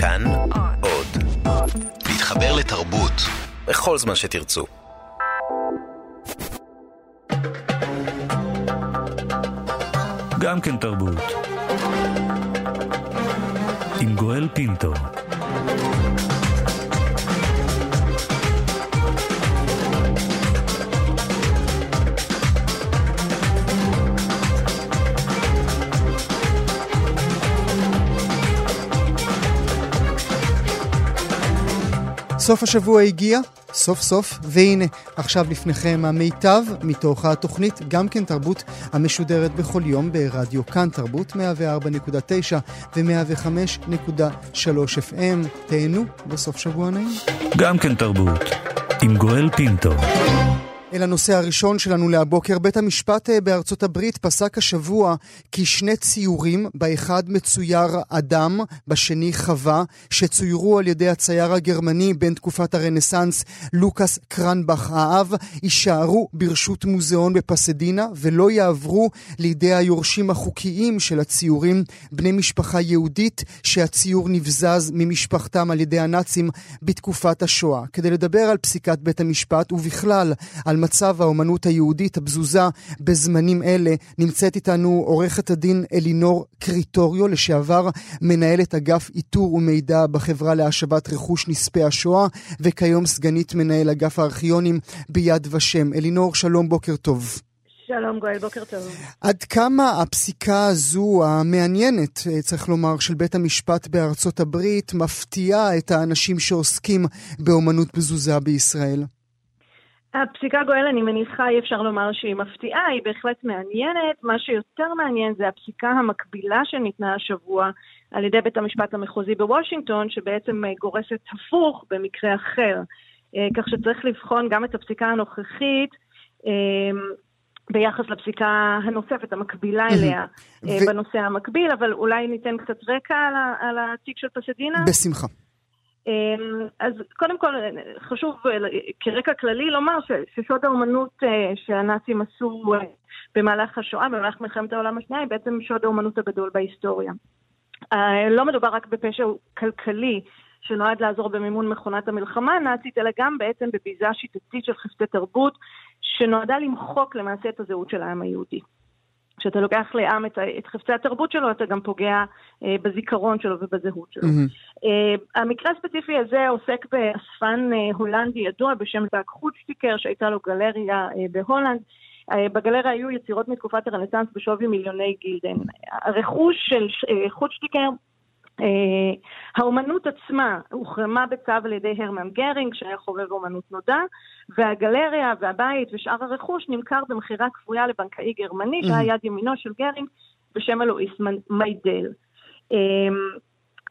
כאן עוד. להתחבר לתרבות בכל זמן שתרצו. גם כן תרבות. עם גואל פינטו. סוף השבוע הגיע, סוף סוף, והנה, עכשיו לפניכם המיטב מתוך התוכנית גם כן תרבות המשודרת בכל יום ברדיו כאן תרבות 104.9 ו-105.3 FM. תהנו בסוף שבוע נעים. גם כן תרבות. עם גואל פינטו. אל הנושא הראשון שלנו להבוקר, בית המשפט אה, בארצות הברית פסק השבוע כי שני ציורים, באחד מצויר אדם, בשני חווה, שצוירו על ידי הצייר הגרמני בין תקופת הרנסאנס לוקאס קרנבך האב, יישארו ברשות מוזיאון בפסדינה ולא יעברו לידי היורשים החוקיים של הציורים, בני משפחה יהודית שהציור נבזז ממשפחתם על ידי הנאצים בתקופת השואה. כדי לדבר על פסיקת בית המשפט ובכלל על מצב האומנות היהודית הבזוזה בזמנים אלה. נמצאת איתנו עורכת הדין אלינור קריטוריו, לשעבר מנהלת אגף איתור ומידע בחברה להשבת רכוש נספי השואה, וכיום סגנית מנהל אגף הארכיונים ביד ושם. אלינור, שלום, בוקר טוב. שלום גואל, בוקר טוב. עד כמה הפסיקה הזו, המעניינת, צריך לומר, של בית המשפט בארצות הברית, מפתיעה את האנשים שעוסקים באומנות בזוזה בישראל? הפסיקה גואל, אני מניחה, אי אפשר לומר שהיא מפתיעה, היא בהחלט מעניינת. מה שיותר מעניין זה הפסיקה המקבילה שניתנה השבוע על ידי בית המשפט המחוזי בוושינגטון, שבעצם גורסת הפוך במקרה אחר. כך שצריך לבחון גם את הפסיקה הנוכחית ביחס לפסיקה הנוספת, המקבילה אליה, ו... בנושא המקביל, אבל אולי ניתן קצת רקע על התיק של פסדינה? בשמחה. אז קודם כל חשוב כרקע כללי לומר ששוד האומנות שהנאצים עשו במהלך השואה, במהלך מלחמת העולם השנייה, היא בעצם שוד האומנות הגדול בהיסטוריה. לא מדובר רק בפשע כלכלי שנועד לעזור במימון מכונת המלחמה הנאצית, אלא גם בעצם בביזה שיטתית של חפצי תרבות שנועדה למחוק למעשה את הזהות של העם היהודי. כשאתה לוקח לעם את, את חפצי התרבות שלו, אתה גם פוגע אה, בזיכרון שלו ובזהות שלו. Mm-hmm. אה, המקרה הספציפי הזה עוסק באספן אה, הולנדי ידוע בשם זאק חוצ'טיקר, שהייתה לו גלריה אה, בהולנד. אה, בגלריה היו יצירות מתקופת הרנסאנס בשווי מיליוני גילדן. הרכוש של אה, חאודסטיקר Uh, האומנות עצמה הוחרמה בצו על ידי הרמן גרינג, שהיה חובב אומנות נודע, והגלריה והבית ושאר הרכוש נמכר במכירה כפויה לבנקאי גרמני, שהיה יד ימינו של גרינג, בשם אלואיס מידל.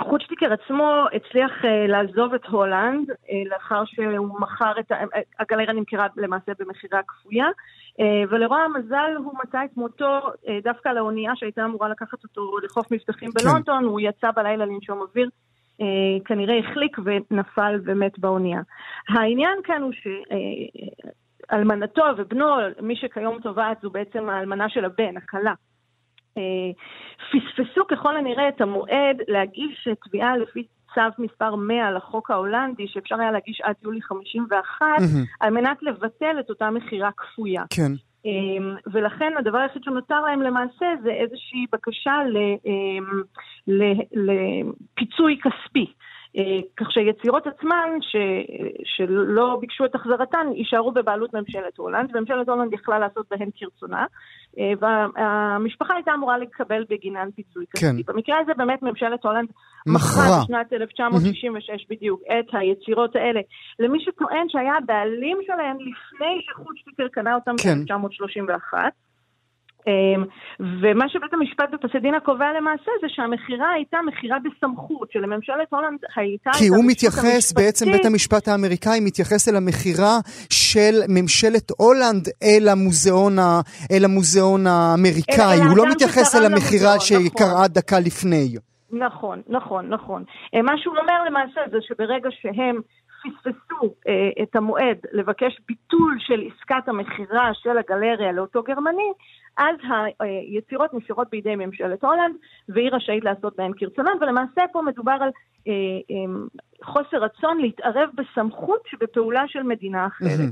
חאודסטיקר עצמו הצליח uh, לעזוב את הולנד uh, לאחר שהוא מכר את, הגלריה נמכרה למעשה במכירה כפויה, uh, ולרוע המזל הוא מצא את מותו uh, דווקא על האונייה שהייתה אמורה לקחת אותו לחוף מבטחים כן. בלונדון, הוא יצא בלילה לנשום אוויר, uh, כנראה החליק ונפל ומת באונייה. העניין כאן הוא שאלמנתו uh, ובנו, מי שכיום תובעת זו בעצם האלמנה של הבן, הכלה. פספסו ככל הנראה את המועד להגיש תביעה לפי צו מספר 100 לחוק ההולנדי, שאפשר היה להגיש עד יולי 51, mm-hmm. על מנת לבטל את אותה מכירה כפויה. כן. ולכן הדבר היחיד שנותר להם למעשה זה איזושהי בקשה לפיצוי כספי. כך שיצירות עצמן ש, שלא ביקשו את החזרתן יישארו בבעלות ממשלת הולנד, וממשלת הולנד יכלה לעשות בהן כרצונה, והמשפחה הייתה אמורה לקבל בגינן פיצוי כספי. כן. במקרה הזה באמת ממשלת הולנד מכרה בשנת 1966 mm-hmm. בדיוק את היצירות האלה למי שטוען שהיה הבעלים שלהם לפני שחוצ'טיקר קנה אותם כן. ב-1931. אמ, ומה שבית המשפט בפסדינה קובע למעשה זה שהמכירה הייתה מכירה בסמכות, שלממשלת הולנד הייתה... כי הוא מתייחס. בעצם בית המשפט האמריקאי מתייחס אל המכירה של ממשלת הולנד אל המוזיאון, ה... אל המוזיאון האמריקאי, הוא לא מתייחס אל המכירה שקראה נכון. דקה לפני. נכון, נכון, נכון. אה, מה שהוא אומר למעשה זה שברגע שהם פספסו אה, את המועד לבקש ביטול של עסקת המכירה של הגלריה לאותו גרמני, אז היצירות נשארות בידי ממשלת הולנד, והיא רשאית לעשות בהן כרצונן, ולמעשה פה מדובר על אה, אה, חוסר רצון להתערב בסמכות שבפעולה של מדינה אחרת.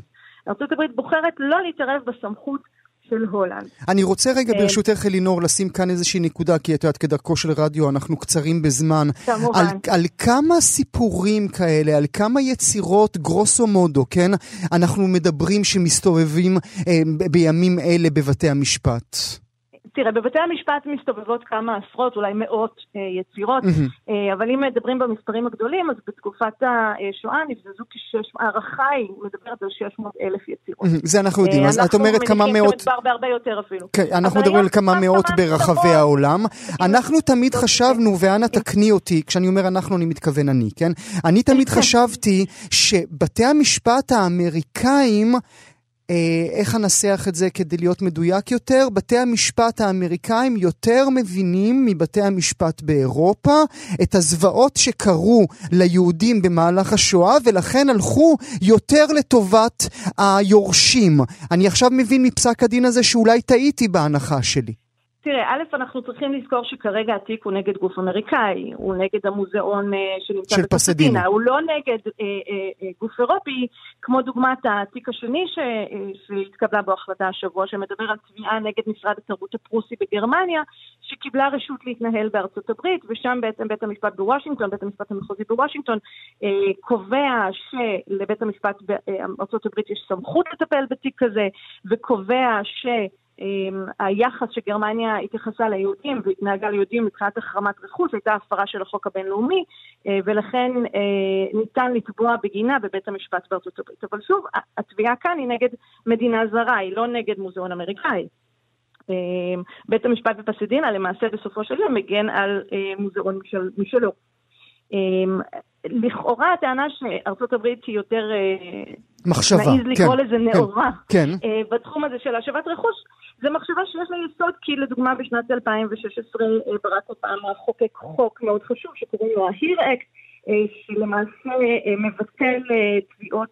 ארה"ב בוחרת לא להתערב בסמכות של הולנד. אני רוצה רגע אה, ברשותך אלינור לשים כאן איזושהי נקודה, כי את יודעת, כדרכו של רדיו אנחנו קצרים בזמן. כמובן. על, על כמה סיפורים כאלה, על כמה יצירות גרוסו מודו, כן? אנחנו מדברים שמסתובבים אה, בימים אלה בבתי המשפט. תראה, בבתי המשפט מסתובבות כמה עשרות, אולי מאות אה, יצירות, mm-hmm. אה, אבל אם מדברים במספרים הגדולים, אז בתקופת השואה נבזזו כ-600, ההערכה היא מדברת על 600 אלף יצירות. Mm-hmm. זה אנחנו יודעים, אה, אז את אומרת כמה מאות... אנחנו מניחים שמדובר יותר אפילו. כן, אנחנו מדברים על כמה מאות ברחבי העולם. אנחנו תמיד חשבנו, ואנא תקני אותי, כשאני אומר אנחנו, אני מתכוון אני, כן? אני תמיד חשבתי שבתי המשפט האמריקאים... אה, איך אנסח את זה כדי להיות מדויק יותר? בתי המשפט האמריקאים יותר מבינים מבתי המשפט באירופה את הזוועות שקרו ליהודים במהלך השואה, ולכן הלכו יותר לטובת היורשים. אני עכשיו מבין מפסק הדין הזה שאולי טעיתי בהנחה שלי. תראה, א', אנחנו צריכים לזכור שכרגע התיק הוא נגד גוף אמריקאי, הוא נגד המוזיאון uh, שנמצא של פסדינה, הוא לא נגד uh, uh, uh, גוף אירופי, כמו דוגמת התיק השני ש, uh, שהתקבלה בו החלטה השבוע, שמדבר על תביעה נגד משרד התרבות הפרוסי בגרמניה, שקיבלה רשות להתנהל בארצות הברית, ושם בעצם בית המשפט בוושינגטון, בית המשפט המחוזי בוושינגטון, uh, קובע שלבית המשפט בארצות הברית יש סמכות לטפל בתיק כזה, וקובע ש... אמ, היחס שגרמניה התייחסה ליהודים והתנהגה ליהודים מבחינת החרמת רכוש הייתה הפרה של החוק הבינלאומי אה, ולכן אה, ניתן לתבוע בגינה בבית המשפט בארצות הברית. אבל שוב, התביעה כאן היא נגד מדינה זרה, היא לא נגד מוזיאון אמריקאי. אמ, בית המשפט בפסדינה למעשה בסופו של יום מגן על אה, מוזיאון משל, משלו. אמ, לכאורה הטענה שארצות הברית היא יותר... מחשבה, כן. נעיז לקרוא כן, לזה נאורה. כן. בתחום הזה של השבת רכוש, זו מחשבה שיש לה יסוד, כי לדוגמה בשנת 2016 אה, ברק אובמה חוקק חוק מאוד חשוב שקוראים לו ה-HEAR Act, אה, שלמעשה אה, מבטל תביעות,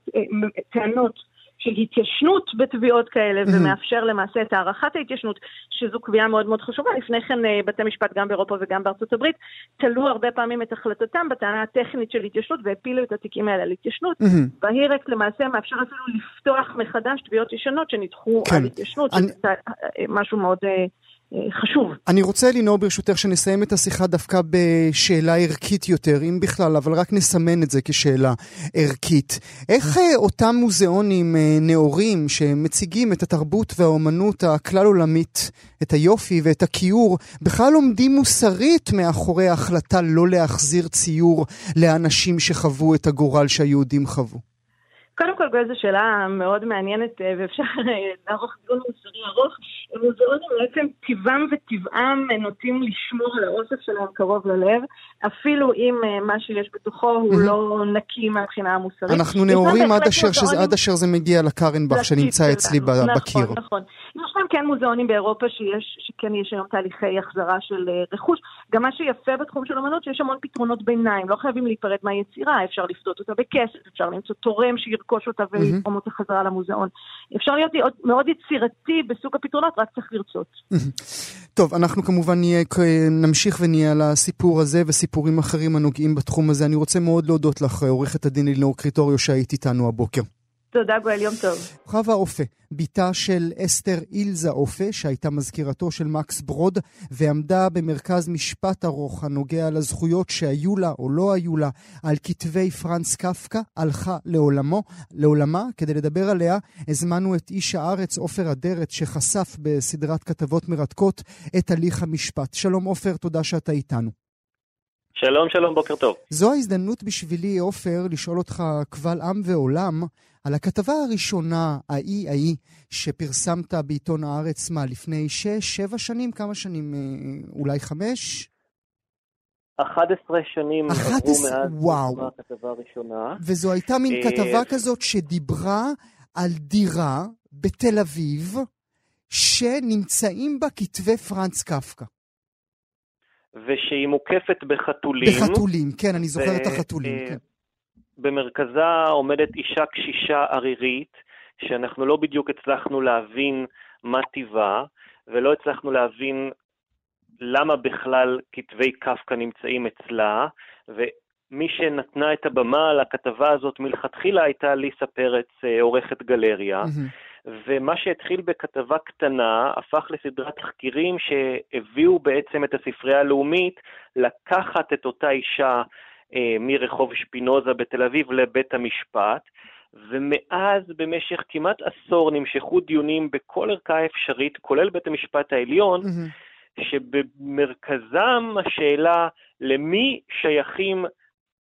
טענות של התיישנות בתביעות כאלה mm-hmm. ומאפשר למעשה את הארכת ההתיישנות, שזו קביעה מאוד מאוד חשובה. לפני כן בתי משפט גם באירופה וגם בארצות הברית תלו הרבה פעמים את החלטתם בטענה הטכנית של התיישנות והפילו את התיקים האלה על התיישנות. Mm-hmm. למעשה מאפשר אפילו לפתוח מחדש תביעות ישנות שנדחו כן. על התיישנות, אני... שזה משהו מאוד... חשוב. אני רוצה, לינור, ברשותך, שנסיים את השיחה דווקא בשאלה ערכית יותר, אם בכלל, אבל רק נסמן את זה כשאלה ערכית. איך אה, אותם מוזיאונים אה, נאורים שמציגים את התרבות והאומנות הכלל עולמית, את היופי ואת הכיעור, בכלל עומדים מוסרית מאחורי ההחלטה לא להחזיר ציור לאנשים שחוו את הגורל שהיהודים חוו? קודם כל, זו שאלה מאוד מעניינת אה, ואפשר אה, לערוך דיון מוסרי ארוך. מוזיאונים בעצם טבעם וטבעם נוטים לשמור על האוסף שלהם קרוב ללב, אפילו אם אה, מה שיש בתוכו הוא לא נקי מהבחינה המוסרית. אנחנו נאורים עד אשר, שזה, עד אשר זה מגיע לקרנבך שנמצא אצלי נכון, בקיר. נכון, נכון. יש להם כן מוזיאונים באירופה שיש, שכן יש היום תהליכי החזרה של רכוש. גם מה שיפה בתחום של אמנות שיש המון פתרונות ביניים, לא חייבים להיפרד מהיצירה, אפשר לפדות אותה בכסף, אפשר למצוא תורם שיר לרכוש אותה ולתרום אותה חזרה למוזיאון. אפשר להיות מאוד יצירתי בסוג הפתרונות, רק צריך לרצות. טוב, אנחנו כמובן נהיה, נמשיך ונהיה על הסיפור הזה וסיפורים אחרים הנוגעים בתחום הזה. אני רוצה מאוד להודות לך, עורכת הדין אלינור קריטוריו, שהיית איתנו הבוקר. תודה גואל, יום טוב. חווה אופה, בתה של אסתר אילזה אופה, שהייתה מזכירתו של מקס ברוד, ועמדה במרכז משפט ארוך הנוגע לזכויות שהיו לה או לא היו לה על כתבי פרנס קפקא, הלכה לעולמו, לעולמה. כדי לדבר עליה, הזמנו את איש הארץ עופר אדרת, שחשף בסדרת כתבות מרתקות את הליך המשפט. שלום עופר, תודה שאתה איתנו. שלום, שלום, בוקר טוב. זו ההזדמנות בשבילי, עופר, לשאול אותך קבל עם ועולם על הכתבה הראשונה, ההיא ההיא, שפרסמת בעיתון הארץ, מה, לפני שש, שבע שנים? כמה שנים? אה, אולי חמש? 11 שנים 11, עברו מאז וואו. הכתבה הראשונה. וזו הייתה מין אה, כתבה כזאת שדיברה על דירה בתל אביב, שנמצאים בה כתבי פרנץ קפקא. ושהיא מוקפת בחתולים. בחתולים, כן, אני זוכר ו... את החתולים, כן. במרכזה עומדת אישה קשישה ערירית, שאנחנו לא בדיוק הצלחנו להבין מה טיבה, ולא הצלחנו להבין למה בכלל כתבי קפקא נמצאים אצלה, ומי שנתנה את הבמה לכתבה הזאת מלכתחילה הייתה ליסה פרץ, אה, עורכת גלריה. Mm-hmm. ומה שהתחיל בכתבה קטנה הפך לסדרת תחקירים שהביאו בעצם את הספרייה הלאומית לקחת את אותה אישה מרחוב שפינוזה בתל אביב לבית המשפט, ומאז במשך כמעט עשור נמשכו דיונים בכל ערכאה אפשרית, כולל בית המשפט העליון, mm-hmm. שבמרכזם השאלה למי שייכים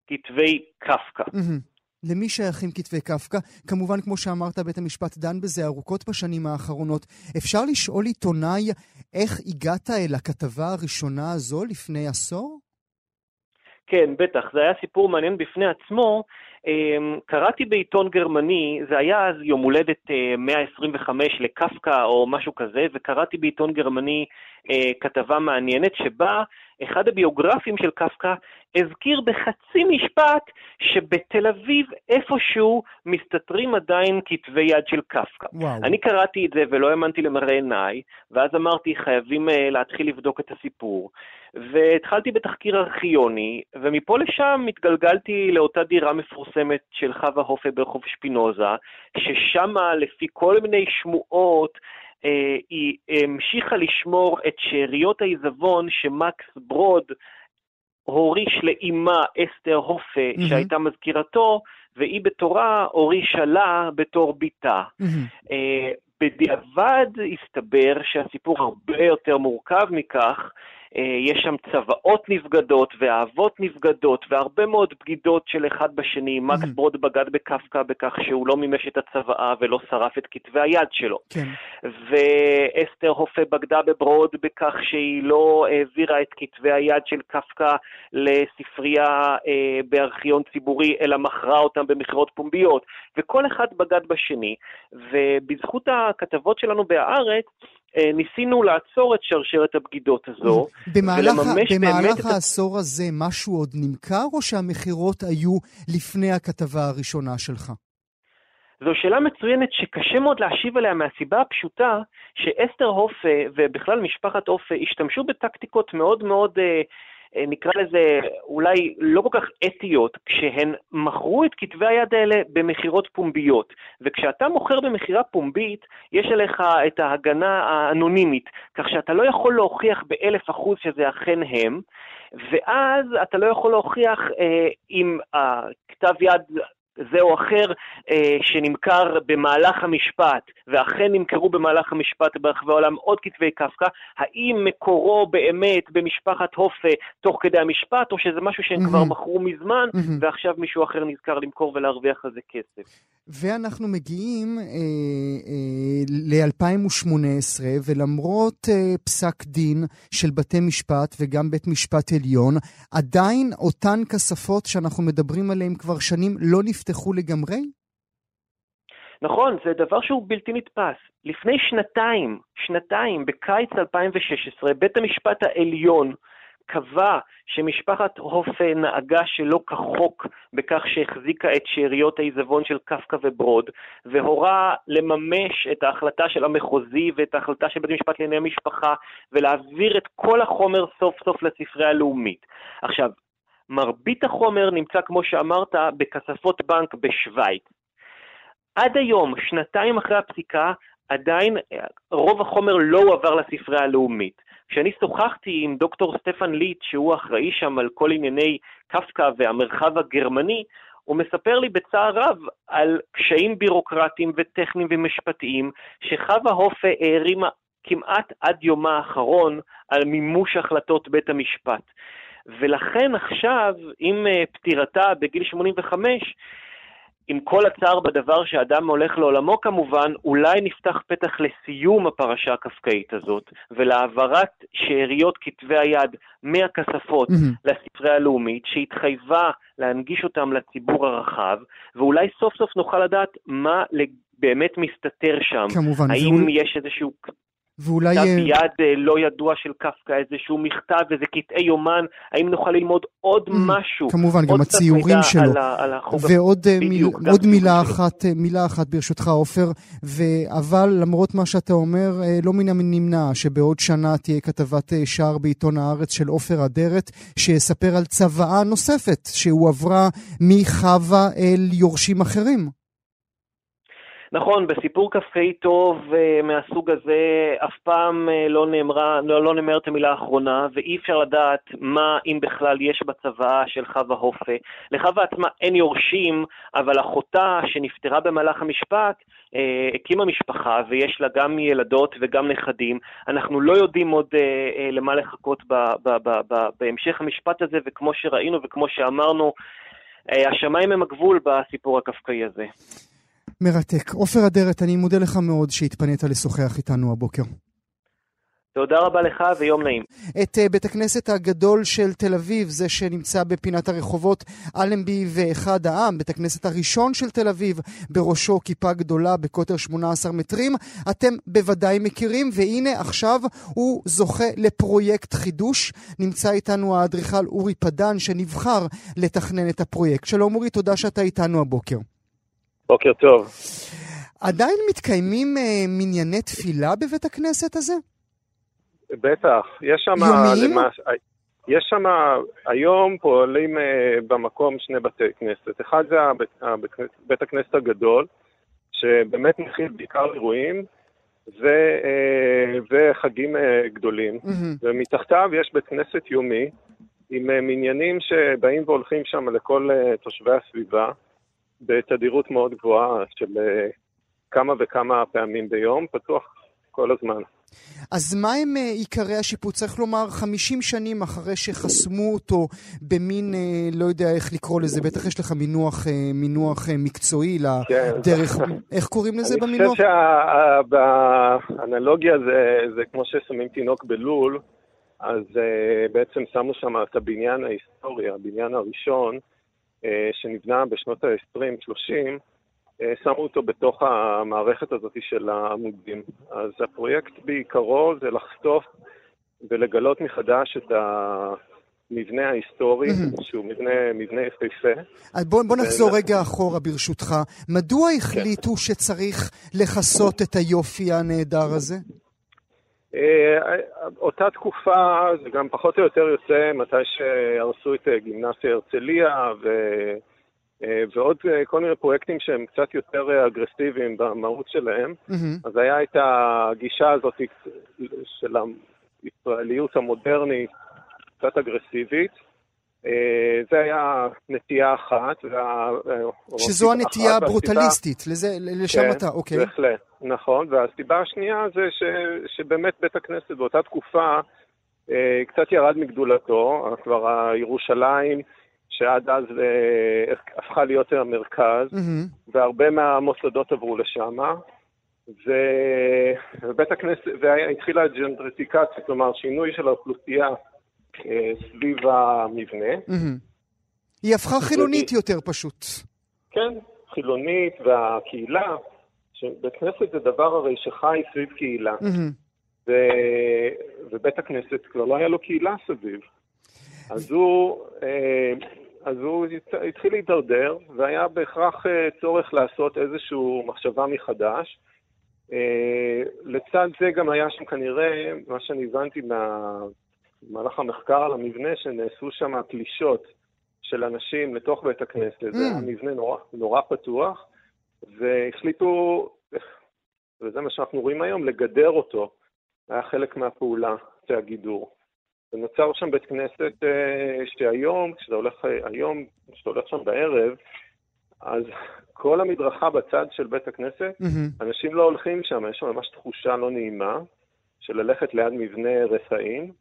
כתבי קפקא. Mm-hmm. למי שייכים כתבי קפקא? כמובן, כמו שאמרת, בית המשפט דן בזה ארוכות בשנים האחרונות. אפשר לשאול עיתונאי איך הגעת אל הכתבה הראשונה הזו לפני עשור? כן, בטח. זה היה סיפור מעניין בפני עצמו. אמ, קראתי בעיתון גרמני, זה היה אז יום הולדת 125 אה, לקפקא או משהו כזה, וקראתי בעיתון גרמני אה, כתבה מעניינת שבה אחד הביוגרפים של קפקא הזכיר בחצי משפט שבתל אביב איפשהו מסתתרים עדיין כתבי יד של קפקא. אני קראתי את זה ולא האמנתי למראה עיניי, ואז אמרתי חייבים uh, להתחיל לבדוק את הסיפור. והתחלתי בתחקיר ארכיוני, ומפה לשם התגלגלתי לאותה דירה מפורסמת של חווה הופה ברחוב שפינוזה, ששמה לפי כל מיני שמועות אה, היא המשיכה לשמור את שאריות העיזבון שמקס ברוד הוריש לאימה אסתר הופה, mm-hmm. שהייתה מזכירתו, והיא בתורה הורישה לה בתור בתה. Mm-hmm. בדיעבד הסתבר שהסיפור הרבה יותר מורכב מכך, אה, יש שם צוואות נבגדות ואהבות נבגדות והרבה מאוד בגידות של אחד בשני. מקס ברוד בגד בקפקא בכך שהוא לא מימש את הצוואה ולא שרף את כתבי היד שלו. כן. ואסתר הופה בגדה בברוד בכך שהיא לא העבירה את כתבי היד של קפקא לספרייה אה, בארכיון ציבורי, אלא מכרה אותם במכירות פומביות. וכל אחד בגד בשני, ובזכות הכתבות שלנו בהארץ, אה, ניסינו לעצור את שרשרת הבגידות הזו, במהלך, במהלך העשור הזה משהו עוד נמכר, או שהמכירות היו לפני הכתבה הראשונה שלך? זו שאלה מצוינת שקשה מאוד להשיב עליה מהסיבה הפשוטה שאסתר הופה ובכלל משפחת הופה השתמשו בטקטיקות מאוד מאוד אה, אה, נקרא לזה אולי לא כל כך אתיות, כשהן מכרו את כתבי היד האלה במכירות פומביות. וכשאתה מוכר במכירה פומבית, יש עליך את ההגנה האנונימית, כך שאתה לא יכול להוכיח באלף אחוז שזה אכן הם, ואז אתה לא יכול להוכיח אה, אם הכתב יד זה או אחר אה, שנמכר במהלך המשפט, ואכן נמכרו במהלך המשפט ברחבי העולם עוד כתבי קפקא, האם מקורו באמת במשפחת הופה תוך כדי המשפט, או שזה משהו שהם mm-hmm. כבר מכרו מזמן, mm-hmm. ועכשיו מישהו אחר נזכר למכור ולהרוויח על זה כסף. ואנחנו מגיעים אה, אה, ל-2018, ולמרות אה, פסק דין של בתי משפט וגם בית משפט עליון, עדיין אותן כספות שאנחנו מדברים עליהן כבר שנים לא נפתחו לגמרי? נכון, זה דבר שהוא בלתי נתפס. לפני שנתיים, שנתיים, בקיץ 2016, בית המשפט העליון קבע שמשפחת הופה נהגה שלא כחוק בכך שהחזיקה את שאריות העיזבון של קפקא וברוד, והורה לממש את ההחלטה של המחוזי ואת ההחלטה של בית המשפט לענייני משפחה, ולהעביר את כל החומר סוף סוף לספרייה הלאומית. עכשיו, מרבית החומר נמצא, כמו שאמרת, בכספות בנק בשוויץ. עד היום, שנתיים אחרי הפסיקה, עדיין רוב החומר לא הועבר לספרייה הלאומית. כשאני שוחחתי עם דוקטור סטפן ליט, שהוא אחראי שם על כל ענייני קפקא והמרחב הגרמני, הוא מספר לי בצער רב על קשיים בירוקרטיים וטכניים ומשפטיים שחווה הופה הערימה כמעט עד יומה האחרון על מימוש החלטות בית המשפט. ולכן עכשיו, עם אה, פטירתה בגיל 85, עם כל הצער בדבר שאדם הולך לעולמו כמובן, אולי נפתח פתח לסיום הפרשה הקפקאית הזאת, ולהעברת שאריות כתבי היד מהכספות mm-hmm. לספרייה הלאומית, שהתחייבה להנגיש אותם לציבור הרחב, ואולי סוף סוף נוכל לדעת מה באמת מסתתר שם. כמובן. האם זה... יש איזשהו ואולי... כתב יד לא ידוע של קפקא, איזשהו מכתב, איזה קטעי יומן, האם נוכל ללמוד עוד mm, משהו? כמובן, גם הציורים שלו. על, על ועוד בדיוק, מיל, עוד מילה אחת, מילה אחת ברשותך, עופר, אבל למרות מה שאתה אומר, לא מן הנמנע שבעוד שנה תהיה כתבת שער בעיתון הארץ של עופר אדרת, שיספר על צוואה נוספת שהועברה מחווה אל יורשים אחרים. נכון, בסיפור כ"ה טוב uh, מהסוג הזה אף פעם uh, לא, נאמרה, לא, לא נאמרת המילה האחרונה, ואי אפשר לדעת מה, אם בכלל, יש בצוואה של חווה הופה. לחווה עצמה אין יורשים, אבל אחותה שנפטרה במהלך המשפט uh, הקימה משפחה, ויש לה גם ילדות וגם נכדים. אנחנו לא יודעים עוד למה לחכות ב, ב, ב, ב, בהמשך המשפט הזה, וכמו שראינו וכמו שאמרנו, השמיים הם הגבול בסיפור הקפקאי הזה. מרתק. עופר אדרת, אני מודה לך מאוד שהתפנית לשוחח איתנו הבוקר. תודה רבה לך ויום נעים. את uh, בית הכנסת הגדול של תל אביב, זה שנמצא בפינת הרחובות אלנבי ואחד העם, בית הכנסת הראשון של תל אביב, בראשו כיפה גדולה בקוטר 18 מטרים, אתם בוודאי מכירים, והנה עכשיו הוא זוכה לפרויקט חידוש. נמצא איתנו האדריכל אורי פדן, שנבחר לתכנן את הפרויקט. שלום אורי, תודה שאתה איתנו הבוקר. בוקר טוב. עדיין מתקיימים uh, מנייני תפילה בבית הכנסת הזה? בטח, יש שם... יומיים? למש... יש שם, היום פועלים uh, במקום שני בתי כנסת. אחד זה הבית, הבית, בית הכנסת הגדול, שבאמת מכיל בעיקר אירועים, ו, uh, וחגים uh, גדולים. Mm-hmm. ומתחתיו יש בית כנסת יומי, עם מניינים שבאים והולכים שם לכל תושבי הסביבה. בתדירות מאוד גבוהה של אה, כמה וכמה פעמים ביום, פתוח כל הזמן. אז מה הם אה, עיקרי השיפוט? צריך לומר, 50 שנים אחרי שחסמו אותו במין, אה, לא יודע איך לקרוא לזה, בטח יש לך מינוח, מינוח מקצועי לדרך, כן. איך קוראים לזה אני במינוח? אני חושב שבאנלוגיה זה, זה כמו ששמים תינוק בלול, אז בעצם שמו שם את הבניין ההיסטורי, הבניין הראשון, שנבנה בשנות ה-20-30, אה, שמו אותו בתוך המערכת הזאת של העמודים. אז הפרויקט בעיקרו זה לחשוף ולגלות מחדש את המבנה ההיסטורי, שהוא מבנה, מבנה יפהפה. אז בוא, בוא נחזור ו... רגע אחורה ברשותך. מדוע החליטו כן. שצריך לכסות את היופי הנהדר הזה? אה, אותה תקופה, זה גם פחות או יותר יוצא מתי שהרסו את אה, גימנסיה הרצליה ו... אה, ועוד כל מיני פרויקטים שהם קצת יותר אגרסיביים במהות שלהם. Mm-hmm. אז היה את הגישה הזאת של הישראליות המודרנית, קצת אגרסיבית. זה היה נטייה אחת. שזו הנטייה הברוטליסטית, לזה, לשם כן, אתה, אוקיי. בהחלט. נכון, והסיבה השנייה זה ש, שבאמת בית הכנסת באותה תקופה אה, קצת ירד מגדולתו, כבר הירושלים, שעד אז אה, הפכה להיות המרכז, mm-hmm. והרבה מהמוסדות עברו לשם, ובית הכנסת, והתחילה ג'נדרטיקציה, כלומר שינוי של האוכלוסייה אה, סביב המבנה. Mm-hmm. היא הפכה חילונית יותר פשוט. כן, חילונית, והקהילה שבית כנסת זה דבר הרי שחי סביב קהילה. Mm-hmm. ו... ובית הכנסת כבר לא היה לו קהילה סביב. אז הוא, אה, אז הוא התחיל להידרדר, והיה בהכרח אה, צורך לעשות איזושהי מחשבה מחדש. אה, לצד זה גם היה שם כנראה, מה שאני הבנתי במהלך המחקר על המבנה, שנעשו שם פלישות של אנשים לתוך בית הכנסת. Mm. זה היה מבנה נורא, נורא פתוח, והחליטו, וזה מה שאנחנו רואים היום, לגדר אותו. היה חלק מהפעולה, זה הגידור. ונוצר שם בית כנסת אה, שהיום, כשאתה הולך, היום, כשאתה הולך שם בערב, אז כל המדרכה בצד של בית הכנסת, mm-hmm. אנשים לא הולכים שם, יש שם ממש תחושה לא נעימה של ללכת ליד מבנה רפאים,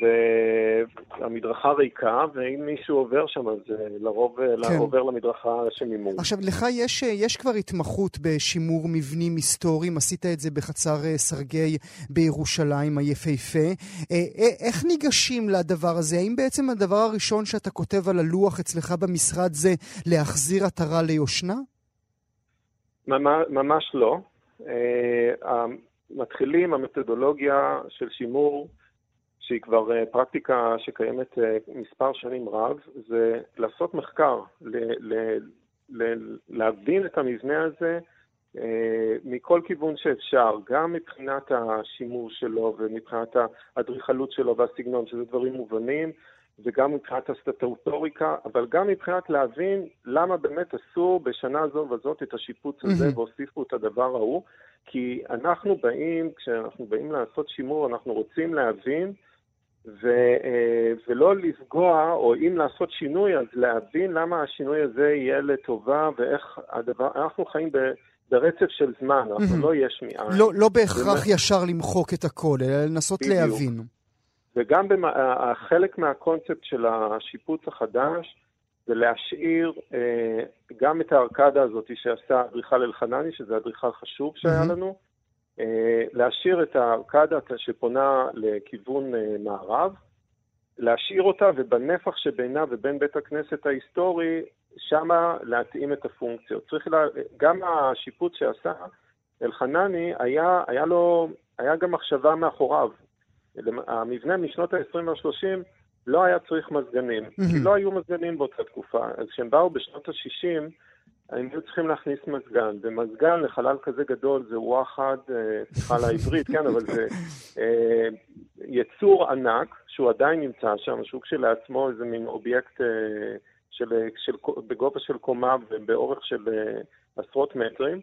והמדרכה ריקה, ואם מישהו עובר שם, אז אה, לרוב אה, כן. עובר למדרכה שממול. עכשיו, לך יש, אה, יש כבר התמחות בשימור מבנים היסטוריים, עשית את זה בחצר סרגי בירושלים היפהפה. איך ניגשים לדבר הזה? האם בעצם הדבר הראשון שאתה כותב על הלוח אצלך במשרד זה להחזיר עטרה ליושנה? ממש לא. מתחילים המתודולוגיה של שימור, שהיא כבר uh, פרקטיקה שקיימת uh, מספר שנים רב, זה לעשות מחקר, ל- ל- ל- להבין את המבנה הזה uh, מכל כיוון שאפשר, גם מבחינת השימור שלו ומבחינת האדריכלות שלו והסגנון, שזה דברים מובנים, וגם מבחינת הסטטוטוריקה, אבל גם מבחינת להבין למה באמת עשו בשנה זו וזאת את השיפוץ הזה mm-hmm. והוסיפו את הדבר ההוא. כי אנחנו באים, כשאנחנו באים לעשות שימור, אנחנו רוצים להבין ו, אה, ולא לפגוע, או אם לעשות שינוי, אז להבין למה השינוי הזה יהיה לטובה ואיך הדבר, אנחנו חיים ב... ברצף של זמן, אנחנו. לא יש מאין. לא, לא בהכרח. ישר למחוק את הכל, אלא לנסות בדיוק. להבין. וגם במה, חלק מהקונספט של השיפוץ החדש זה להשאיר אה, גם את הארקדה הזאת שעשה אדריכל אלחנני, שזה אדריכל חשוב שהיה לנו, להשאיר את הארקדה שפונה לכיוון אה, מערב, להשאיר אותה, ובנפח שבינה ובין בית הכנסת ההיסטורי, שמה להתאים את הפונקציות. צריך לה... גם השיפוט שעשה אלחנני, היה, היה לו, היה גם מחשבה מאחוריו. המבנה משנות ה-20 וה-30 לא היה צריך מזגנים, mm-hmm. כי לא היו מזגנים באותה תקופה. אז כשהם באו בשנות ה-60, הם היו צריכים להכניס מזגן, ומזגן לחלל כזה גדול זה וואחד, אה, סליחה על העברית, כן, אבל זה אה, יצור ענק, שהוא עדיין נמצא שם, שהוא כשלעצמו איזה מין אובייקט אה, של, של, בגובה של קומה ובאורך של אה, עשרות מטרים.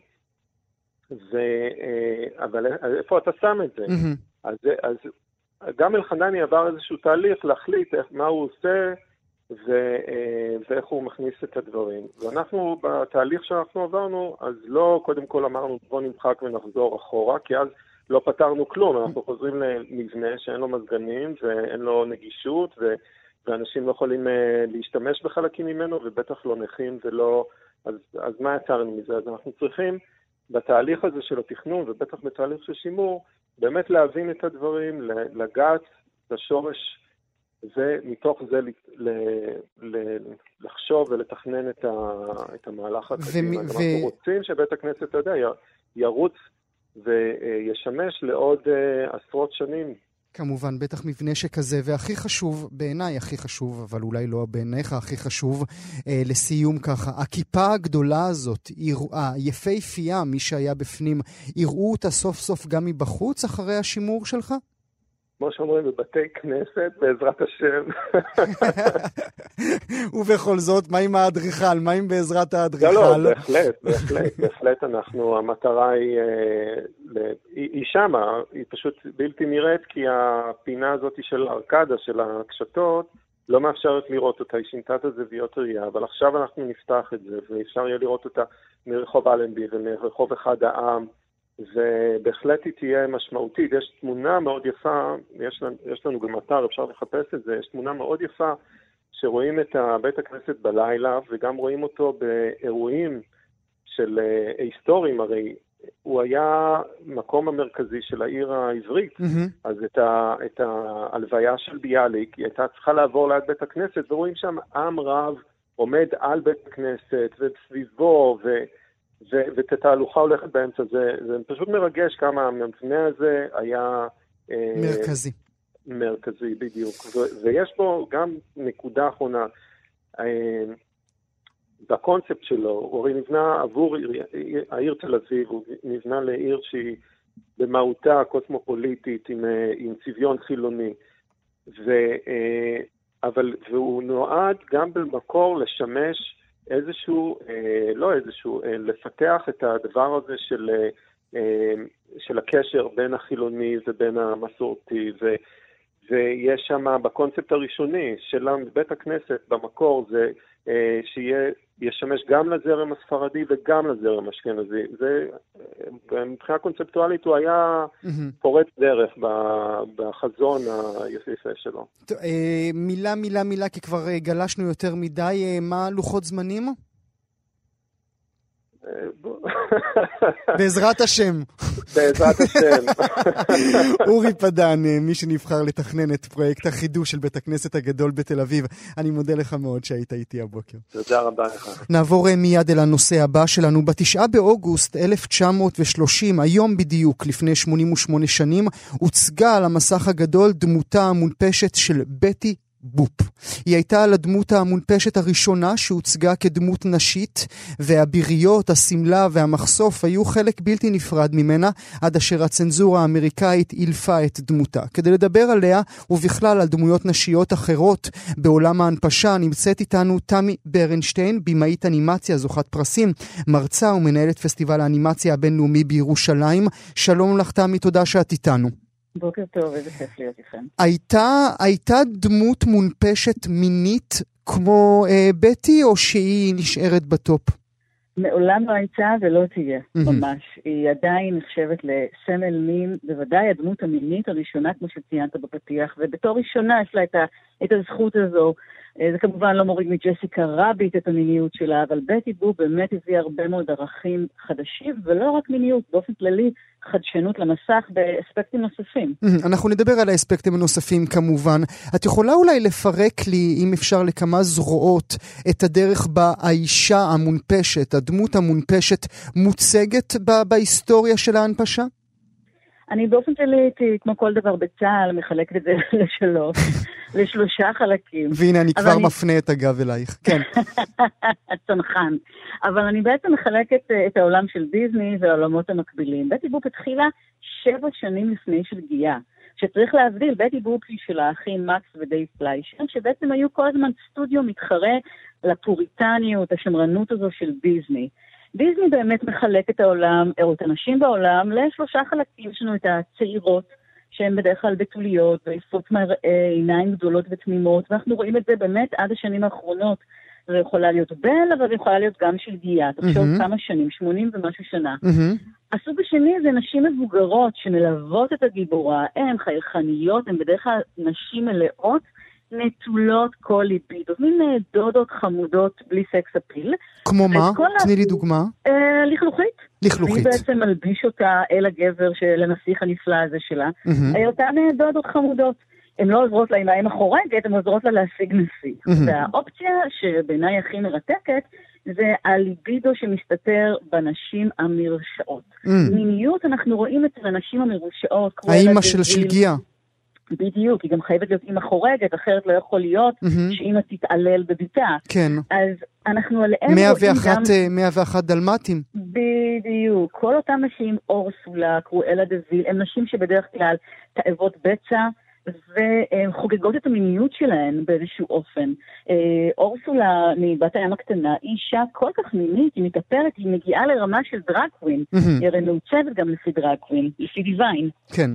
ו, אה, אבל איפה אתה שם את זה? Mm-hmm. אז, אז גם אלחנני עבר איזשהו תהליך להחליט איך, מה הוא עושה ו, אה, ואיך הוא מכניס את הדברים. ואנחנו, בתהליך שאנחנו עברנו, אז לא קודם כל אמרנו בוא נמחק ונחזור אחורה, כי אז לא פתרנו כלום, אנחנו חוזרים למבנה שאין לו מזגנים ואין לו נגישות, ו, ואנשים לא יכולים אה, להשתמש בחלקים ממנו, ובטח לא נכים ולא... אז, אז מה יצרנו מזה? אז אנחנו צריכים בתהליך הזה של התכנון, ובטח בתהליך של שימור, באמת להבין את הדברים, לגעת לשורש, ומתוך זה ל, ל, ל, לחשוב ולתכנן את, ה, את המהלך הקדימה. ו... אנחנו רוצים שבית הכנסת, אתה יודע, ירוץ וישמש לעוד uh, עשרות שנים כמובן, בטח מבנה שכזה, והכי חשוב, בעיניי הכי חשוב, אבל אולי לא בעיניך הכי חשוב, אה, לסיום ככה, הכיפה הגדולה הזאת, היפהפייה, מי שהיה בפנים, יראו אותה סוף סוף גם מבחוץ אחרי השימור שלך? כמו שאומרים, בבתי כנסת, בעזרת השם. ובכל זאת, מה עם האדריכל? מה עם בעזרת האדריכל? לא, לא, בהחלט, בהחלט, בהחלט אנחנו, המטרה היא, אה, היא, שמה, היא פשוט בלתי נראית, כי הפינה הזאת של הארקדה, של הקשתות, לא מאפשרת לראות אותה, היא שינתה את הזוויות ראייה, אבל עכשיו אנחנו נפתח את זה, ואפשר יהיה לראות אותה מרחוב אלנבי ומרחוב אחד העם. ובהחלט היא תהיה משמעותית. יש תמונה מאוד יפה, יש, יש לנו גם אתר, אפשר לחפש את זה, יש תמונה מאוד יפה שרואים את בית הכנסת בלילה וגם רואים אותו באירועים של אה, היסטוריים, הרי הוא היה מקום המרכזי של העיר העברית, mm-hmm. אז את, ה, את ההלוויה של ביאליק, היא הייתה צריכה לעבור ליד בית הכנסת, ורואים שם עם רב עומד על בית הכנסת וסביבו, ו... ואת התהלוכה הולכת באמצע. זה, זה פשוט מרגש כמה המבנה הזה היה... אה, מרכזי. מרכזי, בדיוק. ו- ויש פה גם נקודה אחרונה. אה, בקונספט שלו, הוא הרי נבנה עבור עיר, העיר תל אביב, הוא נבנה לעיר שהיא במהותה קוסמופוליטית, עם, אה, עם צביון חילוני. ו, אבל, והוא נועד גם במקור לשמש איזשהו, אה, לא איזשהו, אה, לפתח את הדבר הזה של, אה, אה, של הקשר בין החילוני ובין המסורתי, ו, ויש שם בקונספט הראשוני של בית הכנסת במקור זה אה, שיהיה ישמש גם לזרם הספרדי וגם לזרם האשכנזי. זה, מבחינה קונספטואלית הוא היה. פורץ דרך בחזון היפהפה שלו. אה, מילה, מילה, מילה, כי כבר אה, גלשנו יותר מדי. מה לוחות זמנים? בעזרת השם. בעזרת השם. אורי פדן, מי שנבחר לתכנן את פרויקט החידוש של בית הכנסת הגדול בתל אביב, אני מודה לך מאוד שהיית איתי הבוקר. תודה רבה לך. נעבור מיד אל הנושא הבא שלנו. בתשעה באוגוסט 1930, היום בדיוק, לפני 88 שנים, הוצגה על המסך הגדול דמותה המונפשת של בטי בופ. היא הייתה על הדמות המונפשת הראשונה שהוצגה כדמות נשית, והביריות, השמלה והמחשוף היו חלק בלתי נפרד ממנה, עד אשר הצנזורה האמריקאית אילפה את דמותה. כדי לדבר עליה, ובכלל על דמויות נשיות אחרות בעולם ההנפשה, נמצאת איתנו תמי ברנשטיין, במאית אנימציה, זוכת פרסים, מרצה ומנהלת פסטיבל האנימציה הבינלאומי בירושלים. שלום לך תמי, תודה שאת איתנו. בוקר טוב, איזה כיף להיות איתכם. הייתה, הייתה דמות מונפשת מינית כמו אה, בטי, או שהיא נשארת בטופ? מעולם לא הייתה ולא תהיה, mm-hmm. ממש. היא עדיין נחשבת לסמל מין, בוודאי הדמות המינית הראשונה, כמו שציינת בפתיח, ובתור ראשונה יש לה את, ה, את הזכות הזו. אה, זה כמובן לא מוריד מג'סיקה רביט את המיניות שלה, אבל בטי בו באמת הביאה הרבה מאוד ערכים חדשים, ולא רק מיניות, באופן כללי חדשנות למסך באספקטים נוספים. אנחנו נדבר על האספקטים הנוספים כמובן. את יכולה אולי לפרק לי, אם אפשר, לכמה זרועות, את הדרך בה האישה המונפשת, הדמות המונפשת, מוצגת בהיסטוריה של ההנפשה? אני באופן כללי הייתי, כמו כל דבר בצה"ל, מחלקת את זה לשלוש, לשלושה חלקים. והנה, אני כבר אני... מפנה את הגב אלייך, כן. הצנחן. אבל אני בעצם מחלקת אה, את העולם של דיסני והעולמות המקבילים. בטי בופ התחילה שבע שנים לפני שלגיה. שצריך להבדיל, בטי היא של האחים מקס ודייב פליישר, שבעצם היו כל הזמן סטודיו מתחרה לפוריטניות, השמרנות הזו של דיסני. דיסני באמת מחלק את העולם, או את הנשים בעולם, לשלושה חלקים. יש לנו את הצעירות, שהן בדרך כלל בתוליות, ויפות מראה, עיניים גדולות ותמימות, ואנחנו רואים את זה באמת עד השנים האחרונות. זו יכולה להיות בל, אבל זו יכולה להיות גם של גיאה. תחשוב mm-hmm. כמה שנים, 80 ומשהו שנה. Mm-hmm. הסוג השני זה נשים מבוגרות שמלוות את הגיבורה. הן חייכניות, הן בדרך כלל נשים מלאות, נטולות כל ליבידו, מין אה, דודות חמודות בלי סקס אפיל. כמו מה? תני לי דוגמה. אה, לכלוכית. לכלוכית. מי בעצם מלביש אותה אל הגבר של הנסיך הנפלא הזה שלה. Mm-hmm. אותן אה, דודות חמודות. הן לא עוזרות לה עם האם החורגת, הן עוזרות לה להשיג. Mm-hmm. והאופציה שבעיניי הכי מרתקת, זה הליבידו שמסתתר בנשים המרשעות. Mm-hmm. מיניות אנחנו רואים אצל הנשים המרושעות. האימא של שלגיה. בדיוק, היא גם חייבת להיות אימא חורגת, אחרת לא יכול להיות mm-hmm. שאימא תתעלל בביתה. כן. אז אנחנו עליהם רואים גם... 101 דלמטים. בדיוק. כל אותן נשים, אורסולה, קרואלה דוויל, הן נשים שבדרך כלל תאוות בצע. והן חוגגות את המיניות שלהן באיזשהו אופן. אה, אורסולה מבת הים הקטנה היא אישה כל כך מינית, היא מתאפרת, היא מגיעה לרמה של drag queen. Mm-hmm. היא הרי מעוצבת גם לפי drag queen, לפי דיוויין. כן.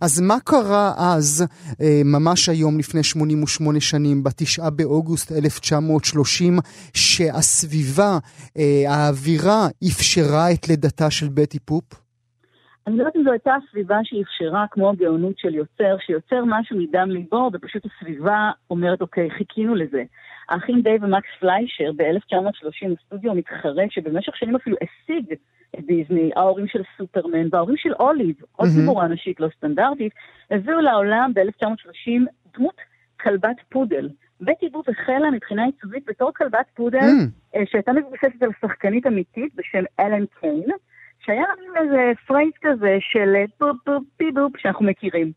אז מה קרה אז, אה, ממש היום לפני 88 שנים, בתשעה באוגוסט 1930, שהסביבה, אה, האווירה, אפשרה את לידתה של בטי בופ? אני לא יודעת אם זו הייתה הסביבה שאפשרה כמו הגאונות של יוצר, שיוצר משהו מדם ליבו, ופשוט הסביבה אומרת, אוקיי, חיכינו לזה. האחים דייב ומקס פליישר ב-1930, סטודיו מתחרה, שבמשך שנים אפילו השיג דיסני, ההורים של סופרמן וההורים של אוליב, עוד גיבורה נשית לא סטנדרטית, הביאו לעולם ב-1930 דמות כלבת פודל. בטי בופ החלה מבחינה עיצובית בתור כלבת פודל, mm. שהייתה מבוססת על שחקנית אמיתית בשם אלן קיין, שהיה לנו איזה phrase כזה של בופ בופ פי בופ שאנחנו מכירים.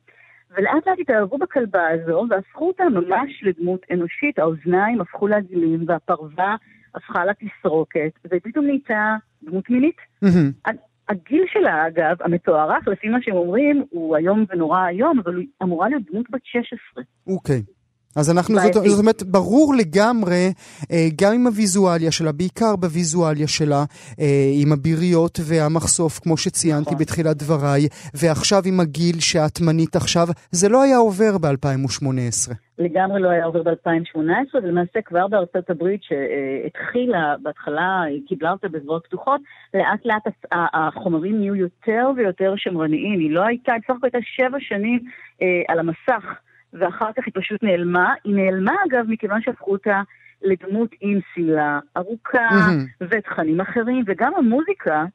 ולאט לאט התאהבו בכלבה הזו והפכו אותה ממש לדמות אנושית, האוזניים הפכו לעגילים והפרווה הפכה לתסרוקת, ופתאום נהייתה דמות מינית. Mm-hmm. הגיל שלה, אגב, המתוארך, לפי מה שהם אומרים, הוא איום ונורא איום, אבל היא אמורה להיות דמות בת 16. אוקיי. Okay. אז אנחנו, זאת, זאת אומרת, ברור לגמרי, אה, גם עם הוויזואליה שלה, בעיקר בוויזואליה שלה, אה, עם הביריות והמחשוף, כמו שציינתי נכון. בתחילת דבריי, ועכשיו עם הגיל שאת מנית עכשיו, זה לא היה עובר ב-2018. לגמרי לא היה עובר ב-2018, ולמעשה כבר בארצות הברית שהתחילה, בהתחלה היא קיבלה אותה בזרועות פתוחות, לאט לאט החומרים נהיו יותר ויותר שמרניים. היא לא הייתה, היא בסך הכל הייתה שבע שנים אה, על המסך. ואחר כך היא פשוט נעלמה. היא נעלמה, אגב, מכיוון שהפכו אותה לדמות עם שמלה ארוכה mm-hmm. ותכנים אחרים, וגם המוזיקה,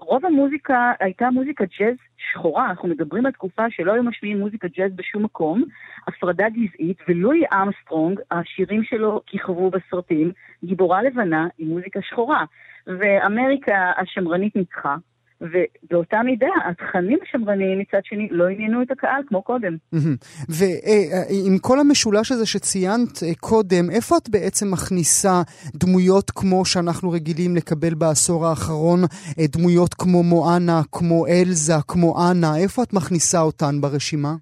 רוב המוזיקה הייתה מוזיקה ג'אז שחורה, אנחנו מדברים על תקופה שלא היו משמיעים מוזיקה ג'אז בשום מקום, הפרדה גזעית, ולואי אמסטרונג, השירים שלו כיכבו בסרטים, גיבורה לבנה עם מוזיקה שחורה. ואמריקה השמרנית ניצחה, ובאותה מידה, התכנים השמרניים מצד שני לא עניינו את הקהל כמו קודם. ועם כל המשולש הזה שציינת אה, קודם, איפה את בעצם מכניסה דמויות כמו שאנחנו רגילים לקבל בעשור האחרון, אה, דמויות כמו מואנה, כמו אלזה, כמו אנה, איפה את מכניסה אותן ברשימה?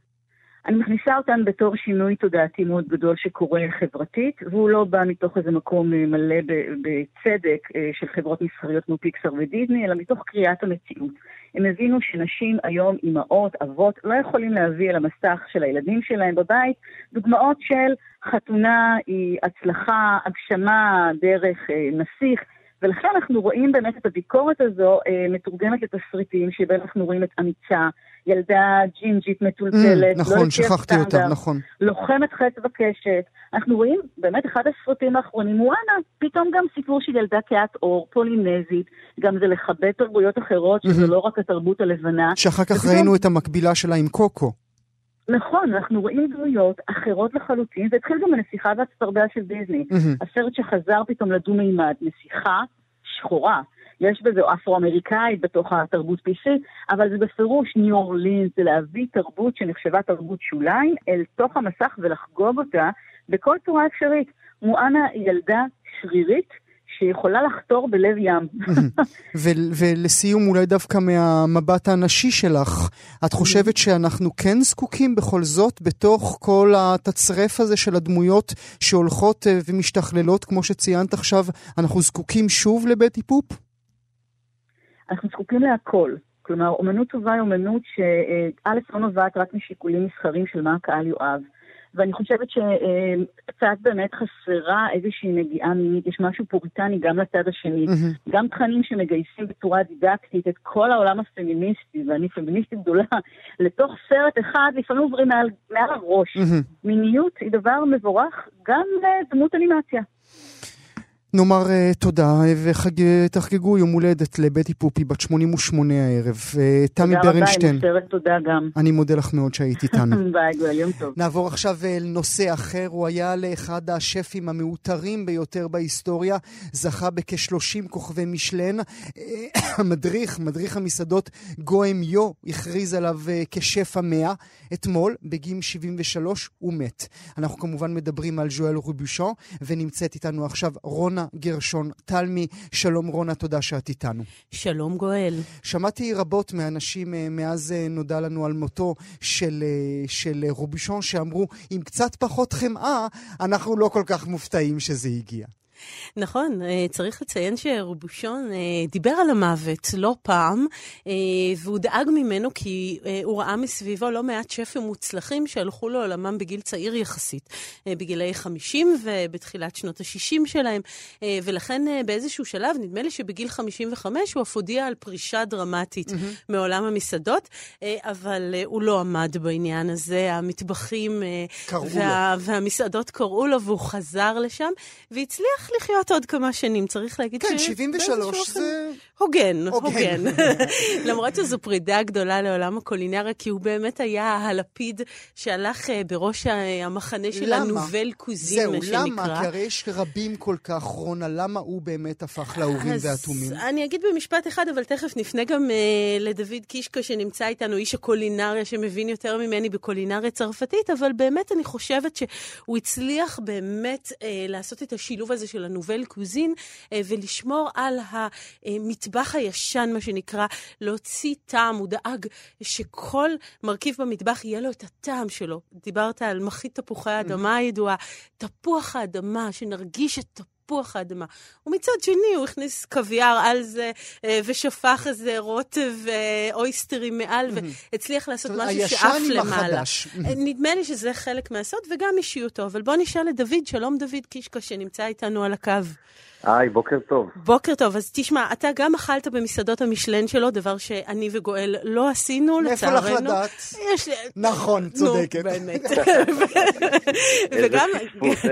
אני מכניסה אותן בתור שינוי תודעתי מאוד גדול שקורה חברתית, והוא לא בא מתוך איזה מקום אה, מלא בצדק אה, של חברות מסחריות כמו פיקסר ודיסני, אלא מתוך קריאת המציאות. הם הבינו שנשים היום, אימהות, אבות, לא יכולים להביא אל המסך של הילדים שלהם בבית דוגמאות של חתונה היא הצלחה, הגשמה דרך אה, נסיך. ולכן אנחנו רואים באמת את הביקורת הזו אה, מתורגמת לתסריטים שבהם אנחנו רואים את אמיצה, ילדה ג'ינג'ית מטולטלת, mm, נכון, לא שכחתי אותה, נכון. לוחמת חץ וקשת. אנחנו רואים באמת אחד הסרטים האחרונים, וואנה, פתאום גם סיפור של ילדה כהת אור, פולינזית, גם זה לכבד תרבויות אחרות, שזה mm-hmm. לא רק התרבות הלבנה. שאחר כך ראינו את המקבילה שלה עם קוקו. נכון, אנחנו רואים דמויות אחרות לחלוטין, זה התחיל גם בנסיכה והצפרדע של דיסני. Mm-hmm. הסרט שחזר פתאום לדו-מימד, נסיכה שחורה. יש בזה אפרו-אמריקאית בתוך התרבות PC, אבל זה בפירוש ניו אורלינס, זה להביא תרבות שנחשבה תרבות שוליים אל תוך המסך ולחגוג אותה בכל צורה אפשרית. מואנה ילדה שרירית, שיכולה לחתור בלב ים. ולסיום, אולי דווקא מהמבט הנשי שלך, את חושבת שאנחנו כן זקוקים בכל זאת, בתוך כל התצרף הזה של הדמויות שהולכות אה, ומשתכללות, כמו שציינת עכשיו, אנחנו זקוקים שוב לבית איפופ? אנחנו זקוקים להכל. כלומר, אומנות טובה היא אומנות שא' לא נובעת רק משיקולים מסחרים של מה הקהל יאהב. ואני חושבת שקצת באמת חסרה איזושהי נגיעה מינית, יש משהו פוריטני גם לצד השני. Mm-hmm. גם תכנים שמגייסים בצורה דידקטית את כל העולם הפמיניסטי, ואני פמיניסטית גדולה, לתוך סרט אחד, לפעמים עוברים מעל, מעל הראש. Mm-hmm. מיניות היא דבר מבורך גם לדמות אנימציה. נאמר uh, תודה ותחגגו יום הולדת לבטי פופי בת 88 הערב. תמי ברנשטיין. תודה רבה, אני תודה גם. אני מודה לך מאוד שהיית איתנו. ביי, גואל, יום טוב. נעבור עכשיו אל נושא אחר. הוא היה לאחד השפים המעוטרים ביותר בהיסטוריה. זכה בכ-30 כוכבי משלן. המדריך, מדריך המסעדות גוהם יו, הכריז עליו כשף המאה. אתמול, בגיל 73, הוא מת. אנחנו כמובן מדברים על ז'ואל רובושון, ונמצאת איתנו עכשיו רונה רונה גרשון תלמי. שלום רונה, תודה שאת איתנו. שלום גואל. שמעתי רבות מאנשים אה, מאז אה, נודע לנו על מותו של, אה, של רובישון, שאמרו, עם קצת פחות חמאה, אנחנו לא כל כך מופתעים שזה הגיע. נכון, אה, צריך לציין שרובושון אה, דיבר על המוות לא פעם, אה, והוא דאג ממנו כי הוא ראה מסביבו לא מעט שפים מוצלחים שהלכו לעולמם בגיל צעיר יחסית, בגילי 50 ובתחילת שנות ה-60 שלהם, ולכן באיזשהו שלב, נדמה לי שבגיל 55 הוא אף הודיע על פרישה דרמטית mm-hmm. מעולם המסעדות, אבל הוא לא עמד בעניין הזה, המטבחים וה, והמסעדות קראו לו והוא חזר לשם, והצליח לחיות עוד כמה שנים, צריך להגיד כן, ש... כן, 73 זה... הוגן, הוגן. למרות שזו פרידה גדולה לעולם הקולינריה, כי הוא באמת היה הלפיד שהלך אה, בראש המחנה של הנובל קוזין, מה שנקרא. זהו, למה? כי הרי יש רבים כל כך, רונה, למה הוא באמת הפך לאהובים והתומים? אני אגיד במשפט אחד, אבל תכף נפנה גם uh, לדוד קישקה שנמצא איתנו, איש הקולינריה שמבין יותר ממני בקולינריה צרפתית, אבל באמת אני חושבת שהוא הצליח באמת uh, לעשות את השילוב הזה של הנובל קוזין uh, ולשמור על. המטבח הישן, מה שנקרא, להוציא טעם. הוא דאג שכל מרכיב במטבח יהיה לו את הטעם שלו. דיברת על מחית תפוחי האדמה הידועה, תפוח האדמה, שנרגיש את תפוח. תפוח האדמה. ומצד שני הוא הכניס קוויאר על זה, אה, ושפך איזה רוטב אויסטרים מעל, והצליח לעשות משהו שעף למעלה. נדמה לי שזה חלק מהסוד, וגם אישיותו. אבל בואו נשאל את דוד, שלום דוד קישקה, שנמצא איתנו על הקו. היי, בוקר טוב. בוקר טוב. אז תשמע, אתה גם אכלת במסעדות המשלן שלו, דבר שאני וגואל לא עשינו, לצערנו. מאיפה לך לדעת? יש... נכון, צודקת. נו, באמת. וגם... איזה פספוס,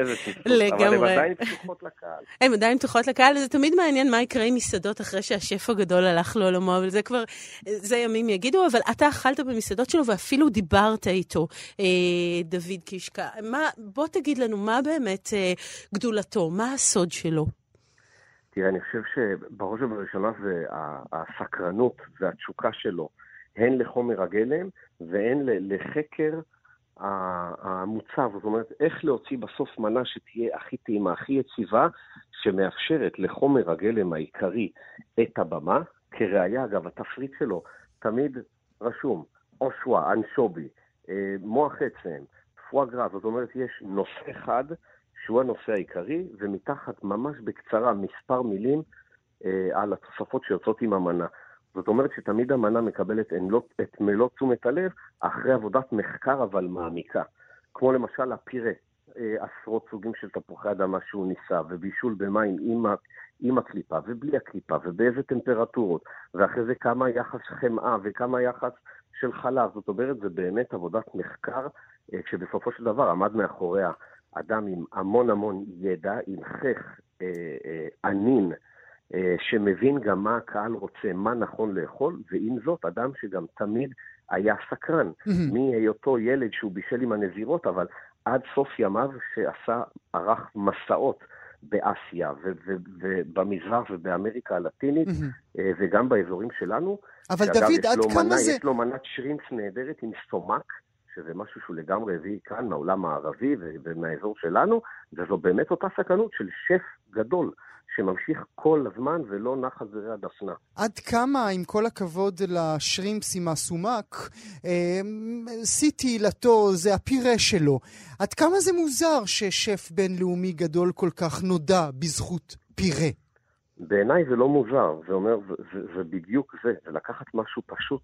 לגמרי. אבל הן עדיין פתוחות לקהל. הן עדיין פתוחות לקהל, וזה תמיד מעניין מה יקרה עם מסעדות אחרי שהשף הגדול הלך לעולמו, אבל זה כבר, זה ימים יגידו, אבל אתה אכלת במסעדות שלו ואפילו דיברת איתו, אה, דוד קישקה. בוא תגיד לנו, מה באמת אה, גדולתו? מה הסוד שלו? תראה, אני חושב שבראש ובראשונה זה הסקרנות והתשוקה שלו, הן לחומר הגלם והן לחקר המוצב. זאת אומרת, איך להוציא בסוף מנה שתהיה הכי טעימה, הכי יציבה, שמאפשרת לחומר הגלם העיקרי את הבמה. כראיה, אגב, התפריט שלו תמיד רשום אושווה, אנשובי, אה, מוח עצם, פואגרה, זאת אומרת, יש נושא אחד שהוא הנושא העיקרי, ומתחת ממש בקצרה מספר מילים אה, על התוספות שיוצאות עם המנה. זאת אומרת שתמיד המנה מקבלת את מלוא תשומת הלב אחרי עבודת מחקר אבל מעמיקה. כמו למשל הפירה, אה, עשרות סוגים של תפוחי אדמה שהוא ניסה, ובישול במים עם, עם הקליפה ובלי הקליפה, ובאיזה טמפרטורות, ואחרי זה כמה יחס חמאה וכמה יחס של חלב. זאת אומרת, זה באמת עבודת מחקר, אה, כשבסופו של דבר עמד מאחוריה אדם עם המון המון ידע, עם חך אה, אה, ענין, אה, שמבין גם מה הקהל רוצה, מה נכון לאכול, ועם זאת, אדם שגם תמיד היה סקרן. מהיותו ילד שהוא בישל עם הנזירות, אבל עד סוף ימיו שעשה, ערך מסעות. באסיה ובמזרח ובאמריקה הלטינית. וגם באזורים שלנו. אבל דוד, עד כמה זה... יש לו מנת שרינץ נהדרת עם סטומק, שזה משהו שהוא לגמרי הביא כאן מהעולם הערבי ומהאזור שלנו, וזו באמת אותה סכנות של שף גדול. שממשיך כל הזמן ולא נח על זרי הדפנה. עד כמה, עם כל הכבוד לשרימפס עם הסומק, אה, שיא תהילתו זה הפירה שלו. עד כמה זה מוזר ששף בינלאומי גדול כל כך נודע בזכות פירה? בעיניי זה לא מוזר, זה אומר, זה, זה, זה בדיוק זה, זה לקחת משהו פשוט,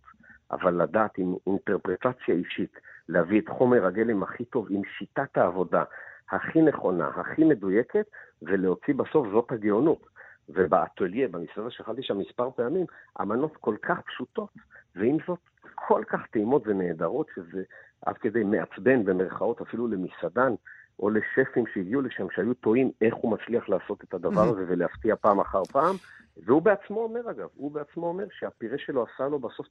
אבל לדעת עם אינטרפרטציה אישית. להביא את חומר הגלם הכי טוב עם שיטת העבודה הכי נכונה, הכי מדויקת, ולהוציא בסוף זאת הגאונות. ובאטוליה, במסעדה שאכלתי שם מספר פעמים, המנות כל כך פשוטות, ועם זאת כל כך טעימות ונהדרות, שזה עד כדי מעצבן במרכאות אפילו למסעדן, או לשפים שהגיעו לשם, שהיו טועים איך הוא מצליח לעשות את הדבר הזה ולהפתיע פעם אחר פעם. והוא בעצמו אומר, אגב, הוא בעצמו אומר שהפירה שלו עשה לו בסוף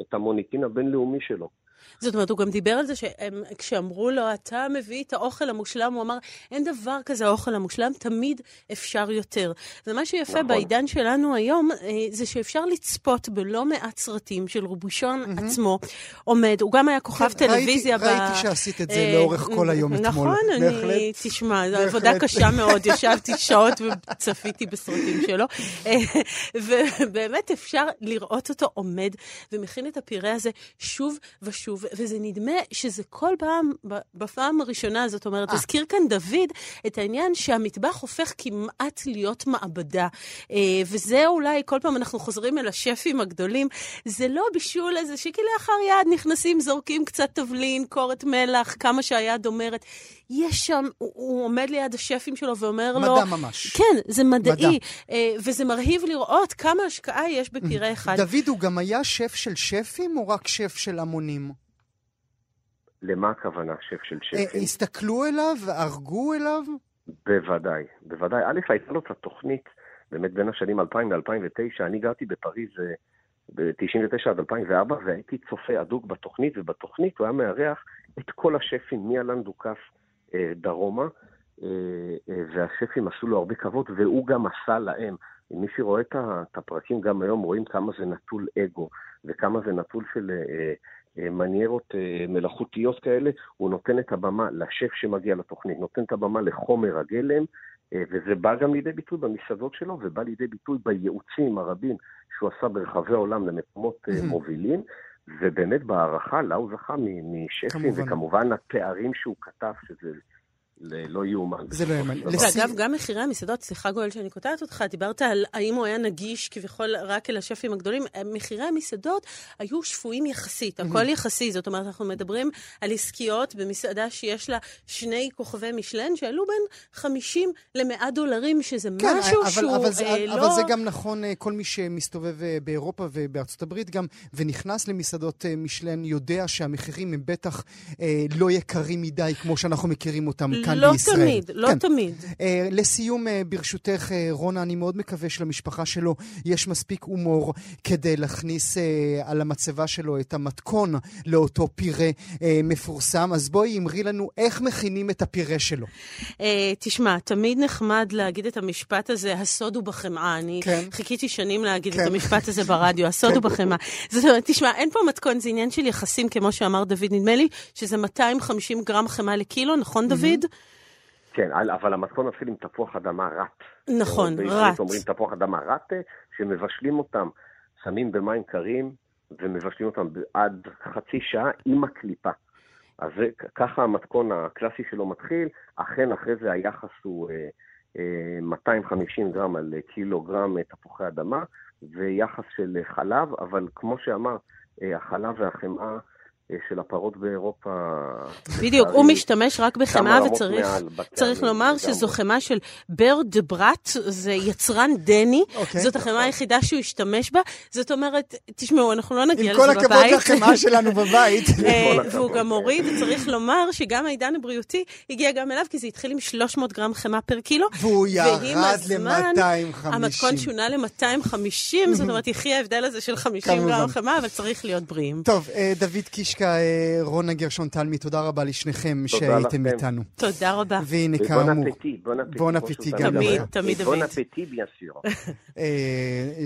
את המוניטין הבינלאומי שלו. זאת אומרת, הוא גם דיבר על זה שכשאמרו לו, אתה מביא את האוכל המושלם, הוא אמר, אין דבר כזה האוכל המושלם, תמיד אפשר יותר. ומה שיפה נכון. בעידן שלנו היום, אה, זה שאפשר לצפות בלא מעט סרטים של רובושון mm-hmm. עצמו עומד. הוא גם היה כוכב כן, טלוויזיה. ראיתי, ב... ראיתי שעשית את זה אה, לאורך כל היום נכון, אתמול. נכון, אני, תשמע, זו עבודה קשה מאוד, ישבתי שעות וצפיתי בסרטים שלו. אה, ובאמת אפשר לראות אותו עומד ומכין את הפירה הזה שוב ושוב. שוב, וזה נדמה שזה כל פעם, בפעם הראשונה, זאת אומרת, אה. הזכיר כאן דוד את העניין שהמטבח הופך כמעט להיות מעבדה. אה, וזה אולי, כל פעם אנחנו חוזרים אל השפים הגדולים, זה לא בישול איזה שכלאחר יד נכנסים, זורקים קצת תבלין, קורת מלח, כמה שהיד אומרת. יש שם, הוא, הוא עומד ליד השפים שלו ואומר מדע לו... מדע ממש. כן, זה מדעי. מדע. אה, וזה מרהיב לראות כמה השקעה יש בפירה אחד. דוד, הוא גם היה שף של שפים או רק שף של המונים? למה הכוונה שף של אה, שפים? הסתכלו אליו? הרגו אליו? בוודאי, בוודאי. א', הייתה לו את התוכנית, באמת בין השנים 2000 ל-2009, אני גרתי בפריז אה, ב-99 עד 2004, והייתי צופה הדוק בתוכנית, ובתוכנית הוא היה מארח את כל השפים מאלן דוכס אה, דרומה, והשפים עשו לו הרבה כבוד, והוא גם עשה להם. מי שרואה את הפרקים גם היום, רואים כמה זה נטול אגו, וכמה זה נטול של אה, מניירות אה, מלאכותיות כאלה, הוא נותן את הבמה לשף שמגיע לתוכנית, נותן את הבמה לחומר הגלם, אה, וזה בא גם לידי ביטוי במסעדות שלו, ובא לידי ביטוי בייעוצים הרבים שהוא עשה ברחבי העולם למקומות מובילים. ובאמת בהערכה לה הוא זכה משפים, וכמובן התארים שהוא כתב, שזה לא יאומן. זה לא יאומן. ואגב, גם מחירי המסעדות, סליחה גואל שאני קוטעת אותך, דיברת על האם הוא היה נגיש כביכול רק אל השפים הגדולים. מחירי המסעדות היו שפויים יחסית, הכל יחסי. זאת אומרת, אנחנו מדברים על עסקיות במסעדה שיש לה שני כוכבי משלן, שעלו בין 50 ל-100 דולרים, שזה כן, משהו אבל, שהוא אבל זה, אה, לא... אבל זה גם נכון, אה, כל מי שמסתובב אה, באירופה ובארצות הברית גם, ונכנס למסעדות אה, משלן, יודע שהמחירים הם בטח אה, לא יקרים מדי, כמו שאנחנו מכירים אותם כאן לא בישראל. תמיד, לא כן. תמיד. Uh, לסיום, uh, ברשותך, uh, רונה, אני מאוד מקווה שלמשפחה שלו יש מספיק הומור כדי להכניס uh, על המצבה שלו את המתכון לאותו פירה uh, מפורסם. אז בואי אמרי לנו איך מכינים את הפירה שלו. Uh, תשמע, תמיד נחמד להגיד את המשפט הזה, הסוד הוא בחמאה. אני כן. חיכיתי שנים להגיד כן. את המשפט הזה ברדיו, הסוד הוא בחמאה. זאת אומרת, תשמע, אין פה מתכון, זה עניין של יחסים, כמו שאמר דוד, נדמה לי שזה 250 גרם חמאה לקילו, נכון, דוד? כן, אבל המתכון מתחיל עם תפוח אדמה רט. נכון, רט. אומרים תפוח אדמה רט, שמבשלים אותם, שמים במים קרים ומבשלים אותם עד חצי שעה עם הקליפה. אז זה, ככה המתכון הקלאסי שלו מתחיל, אכן אחרי זה היחס הוא אה, אה, 250 גרם על קילוגרם תפוחי אדמה, ויחס של חלב, אבל כמו שאמר, אה, החלב והחמאה אה, של הפרות באירופה. בדיוק, הוא משתמש רק בחמאה וצריך לומר שזו חמאה של בר דה בראט, זה יצרן דני, okay. אוקיי. זאת החמאה היחידה שהוא השתמש בה. זאת אומרת, תשמעו, אנחנו לא נגיע לזה בבית. עם כל הכבוד לחמאה שלנו בבית. אה, והוא גם מוריד, צריך לומר שגם העידן הבריאותי הגיע גם אליו, כי זה התחיל עם 300 גרם חמאה פר קילו. והוא ירד ל-250. המתכון שונה ל-250, זאת אומרת, יחי ההבדל הזה של 50 גרם חמאה, אבל צריך להיות בריאים. טוב, אה, דוד קיש קישקה, אה, רונה גרשון תלמי, תודה רבה לשניכם שהייתם איתנו. תודה רבה. והנה כאמור. bon appétit גם תמיד, תמיד, bon appétit, bien sûr.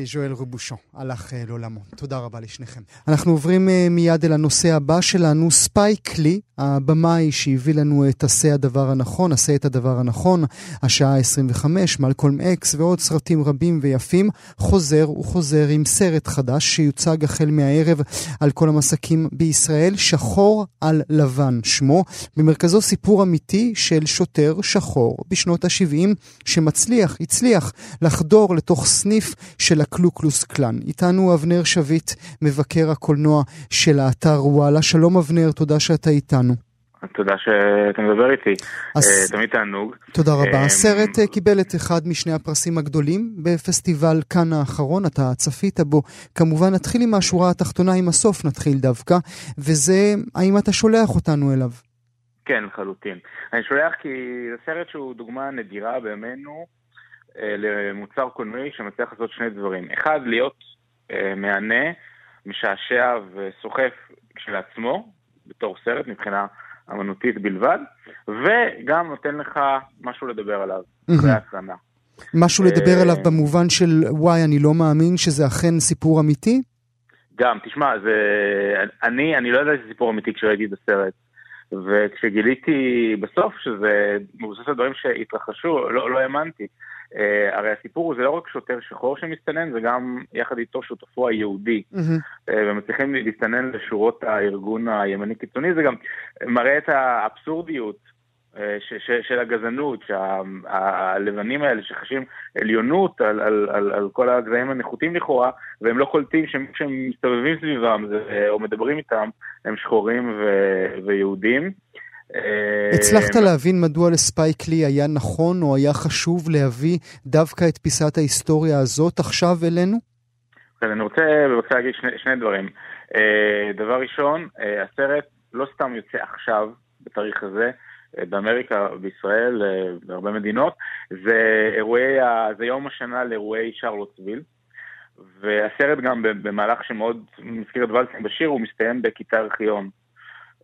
ז'ואל רובושון הלך אה, לעולמו. תודה רבה לשניכם. אנחנו עוברים אה, מיד אל הנושא הבא שלנו, ספייק לי, הבמאי שהביא לנו את עשה הדבר הנכון, עשה את הדבר הנכון, השעה 25, מלקולם אקס ועוד סרטים רבים ויפים, חוזר וחוזר עם סרט חדש שיוצג החל מהערב על כל המסקים בישראל. ישראל שחור על לבן שמו, במרכזו סיפור אמיתי של שוטר שחור בשנות ה-70 שמצליח, הצליח לחדור לתוך סניף של הקו קלוקס קלאן. איתנו אבנר שביט, מבקר הקולנוע של האתר וואלה. שלום אבנר, תודה שאתה איתנו. תודה שאתה מדבר איתי, הס... אה, תמיד תענוג. תודה רבה. אה, הסרט אה, קיבל את אחד משני הפרסים הגדולים בפסטיבל כאן האחרון, אתה צפית בו. כמובן נתחיל עם השורה התחתונה, עם הסוף נתחיל דווקא, וזה האם אתה שולח אותנו אליו. כן, לחלוטין. אני שולח כי זה סרט שהוא דוגמה נדירה בימינו למוצר קולנועי שמצליח לעשות שני דברים. אחד, להיות מהנה, משעשע וסוחף כשלעצמו, בתור סרט מבחינה אמנותית בלבד, וגם נותן לך משהו לדבר עליו, אחרי ההקרנה. משהו לדבר עליו אה, במובן של וואי, אני לא מאמין שזה אכן סיפור אמיתי? גם, תשמע, זה... אני, אני לא יודע שזה סיפור אמיתי כשראיתי את הסרט. וכשגיליתי בסוף שזה מבוסס על דברים שהתרחשו, לא, לא האמנתי. Uh, הרי הסיפור הוא זה לא רק שוטר שחור שמסתנן, זה גם יחד איתו שותפו היהודי. Mm-hmm. Uh, ומצליחים להסתנן לשורות הארגון הימני קיצוני, זה גם מראה את האבסורדיות ש, ש, של הגזענות, שהלבנים האלה שחשים עליונות על, על, על, על כל הגזעים הנחותים לכאורה, והם לא קולטים שהם מסתובבים סביבם זה, או מדברים איתם, הם שחורים ו, ויהודים. אה, הצלחת להבין מדוע לספייק לי היה נכון או היה חשוב להביא דווקא את פיסת ההיסטוריה הזאת עכשיו אלינו? כן, אני רוצה בבקשה להגיד שני, שני דברים. אה, דבר ראשון, אה, הסרט לא סתם יוצא עכשיו, בתאריך הזה, באמריקה, בישראל, בהרבה מדינות, זה אירועי, זה יום השנה לאירועי שארלוטסוויל. והסרט גם במהלך שמאוד מזכיר את ואלס עם באשיר, הוא מסתיים בקטעי ארכיון.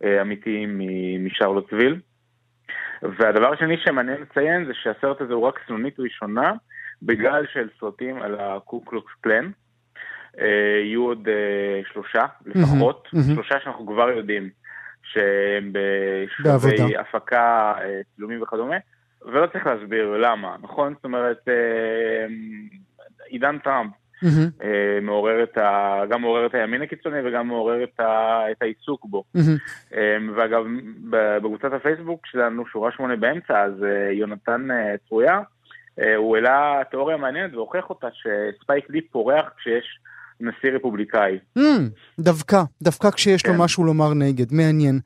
אה, אמיתיים משארלוטסוויל. והדבר השני שמעניין לציין זה שהסרט הזה הוא רק סנונית ראשונה בגל של סרטים על הקוקלוקס קלן. אה, יהיו עוד אה, שלושה לפחות, שלושה שאנחנו כבר יודעים שהם בשלבי הפקה, צילומים וכדומה, ולא צריך להסביר למה, נכון? זאת אומרת, עידן טראמפ mm-hmm. מעורר את ה... גם מעורר את הימין הקיצוני וגם מעורר את, ה... את העיסוק בו. Mm-hmm. ואגב, בקבוצת הפייסבוק שלנו, שורה שמונה באמצע, אז יונתן צרויה, הוא העלה תיאוריה מעניינת והוכיח אותה שספייק לי פורח כשיש נשיא רפובליקאי. Mm, דווקא, דווקא כשיש כן. לו משהו לומר נגד, מעניין.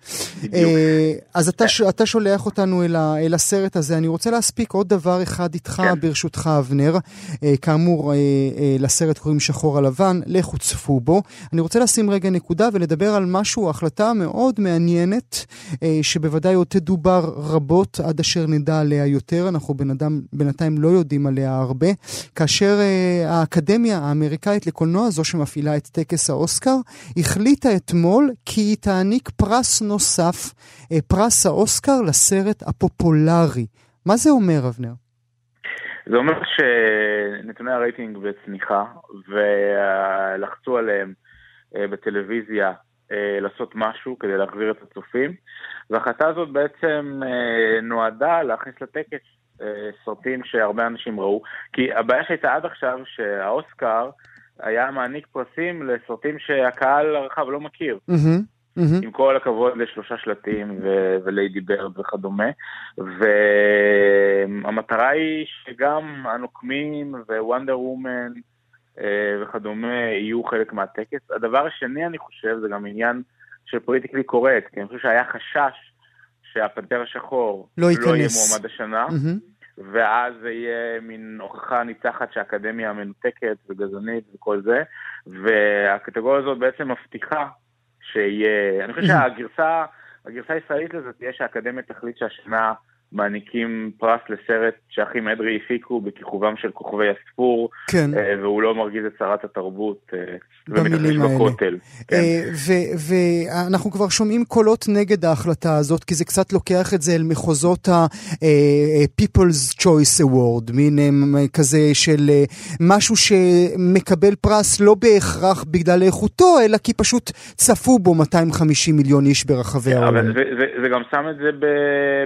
בדיוק. Uh, אז אתה, ש, אתה שולח אותנו אל, ה, אל הסרט הזה. אני רוצה להספיק עוד דבר אחד איתך, כן. ברשותך, אבנר. Uh, כאמור, uh, uh, לסרט קוראים שחור על לבן, לכו צפו בו. אני רוצה לשים רגע נקודה ולדבר על משהו, החלטה מאוד מעניינת, uh, שבוודאי עוד תדובר רבות עד אשר נדע עליה יותר. אנחנו בן אדם, בינתיים לא יודעים עליה הרבה. כאשר uh, האקדמיה האמריקאית לקולנוע, זו שמפעילה את טקס האוסקר, החליטה אתמול כי היא תעניק פרס נוסף, אה, פרס האוסקר לסרט הפופולרי. מה זה אומר, אבנר? זה אומר שנתוני הרייטינג בצניחה, ולחצו עליהם אה, בטלוויזיה אה, לעשות משהו כדי להחזיר את הצופים, וההחלטה הזאת בעצם נועדה להכניס לטקס סרטים שהרבה אנשים ראו, כי הבעיה שהייתה עד עכשיו שהאוסקר היה מעניק פרסים לסרטים שהקהל הרחב לא מכיר. Mm-hmm. Mm-hmm. עם כל הכבוד לשלושה שלטים ו- וליידי ברד וכדומה. והמטרה היא שגם הנוקמים ווונדר וומן אה, וכדומה יהיו חלק מהטקס. הדבר השני, אני חושב, זה גם עניין של פוליטיקלי קורקט, כי אני חושב שהיה חשש שהפנתר השחור לא, לא יהיה מועמד השנה. Mm-hmm. ואז זה יהיה מין הוכחה ניצחת שהאקדמיה מנותקת וגזענית וכל זה, והקטגוריה הזאת בעצם מבטיחה שיהיה, אני חושב שהגרסה, הגרסה הישראלית לזה תהיה שהאקדמיה תחליט שהשנה מעניקים פרס לסרט שאחים אדרי הפיקו בכיכובם של כוכבי הספור, כן. אה, והוא לא מרגיז את שרת התרבות אה, ומתרחש בכותל. כן. אה, ואנחנו כבר שומעים קולות נגד ההחלטה הזאת, כי זה קצת לוקח את זה אל מחוזות ה-People's Choice Award, מין כזה של משהו שמקבל פרס לא בהכרח בגלל איכותו, אלא כי פשוט צפו בו 250 מיליון איש ברחבי העולם. אבל זה, זה, זה גם שם את זה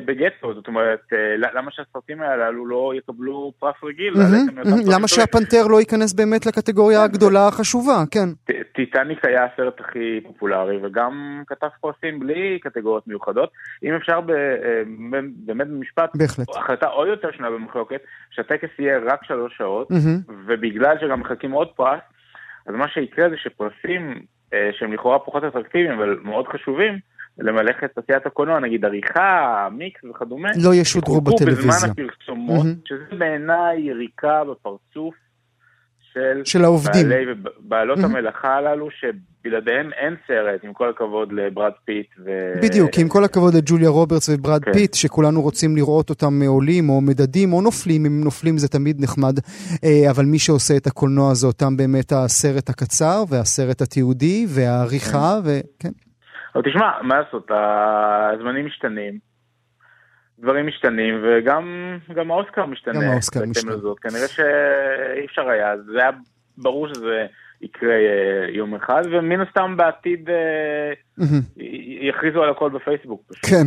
בגטו, זאת אומרת, אה, למה שהסרטים הללו לא יקבלו פרס רגיל? למה שהפנתר לא ייכנס באמת לקטגוריה כן, הגדולה החשובה, כן. טיטניק היה הסרט הכי פופולרי, וגם כתב פרסים בלי קטגוריות מיוחדות. אם אפשר אה, באמת במשפט, החלטה עוד יותר שנויה במחלוקת, שהטקס יהיה רק שלוש שעות, ובגלל שגם מחכים עוד פרס, אז מה שיקרה זה שפרסים אה, שהם לכאורה פחות אטרקטיביים, אבל מאוד חשובים, למלאכת תעשיית הקולנוע, נגיד עריכה, מיקס וכדומה, לא ישודרו בטלוויזיה. בזמן הפרסומות, mm-hmm. שזה בעיניי יריקה בפרצוף של, של העובדים. בעלי ובעלות mm-hmm. המלאכה הללו, שבלעדיהם אין סרט, עם כל הכבוד לברד פיט. ו... בדיוק, עם כל הכבוד לג'וליה רוברטס וברד כן. פיט, שכולנו רוצים לראות אותם עולים או מדדים או נופלים, אם נופלים זה תמיד נחמד, אה, אבל מי שעושה את הקולנוע זה אותם באמת הסרט הקצר והסרט התיעודי והעריכה, כן. וכן. אבל תשמע, מה לעשות, הזמנים משתנים, דברים משתנים, וגם האוסקר משתנה. גם האוסקר משתנה. לזאת. כנראה שאי אפשר היה, זה היה ברור שזה יקרה אה, יום אחד, ומן הסתם בעתיד אה, יכריזו על הכל בפייסבוק. כן,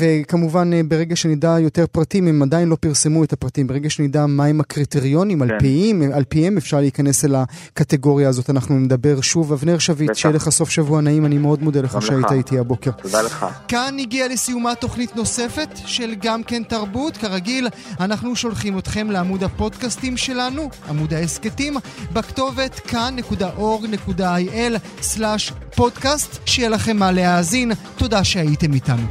וכמובן אה, ברגע שנדע יותר פרטים, הם עדיין לא פרסמו את הפרטים, ברגע שנדע מהם הקריטריונים, על, כן. פיהם, על פיהם אפשר להיכנס אל הקטגוריה הזאת, אנחנו נדבר שוב. אבנר שביט, שיהיה לך סוף שבוע נעים, אני מאוד מודה לך שהיית איתי הבוקר. תודה לך. כאן הגיעה לסיומה תוכנית נוספת של גם כן תרבות. כרגיל, אנחנו שולחים אתכם לעמוד הפודקאסטים שלנו, עמוד ההסכתים, בכתובת כאן.org.il/פודקאסט. שיהיה לכם מה להאזין. תודה שהייתם איתנו.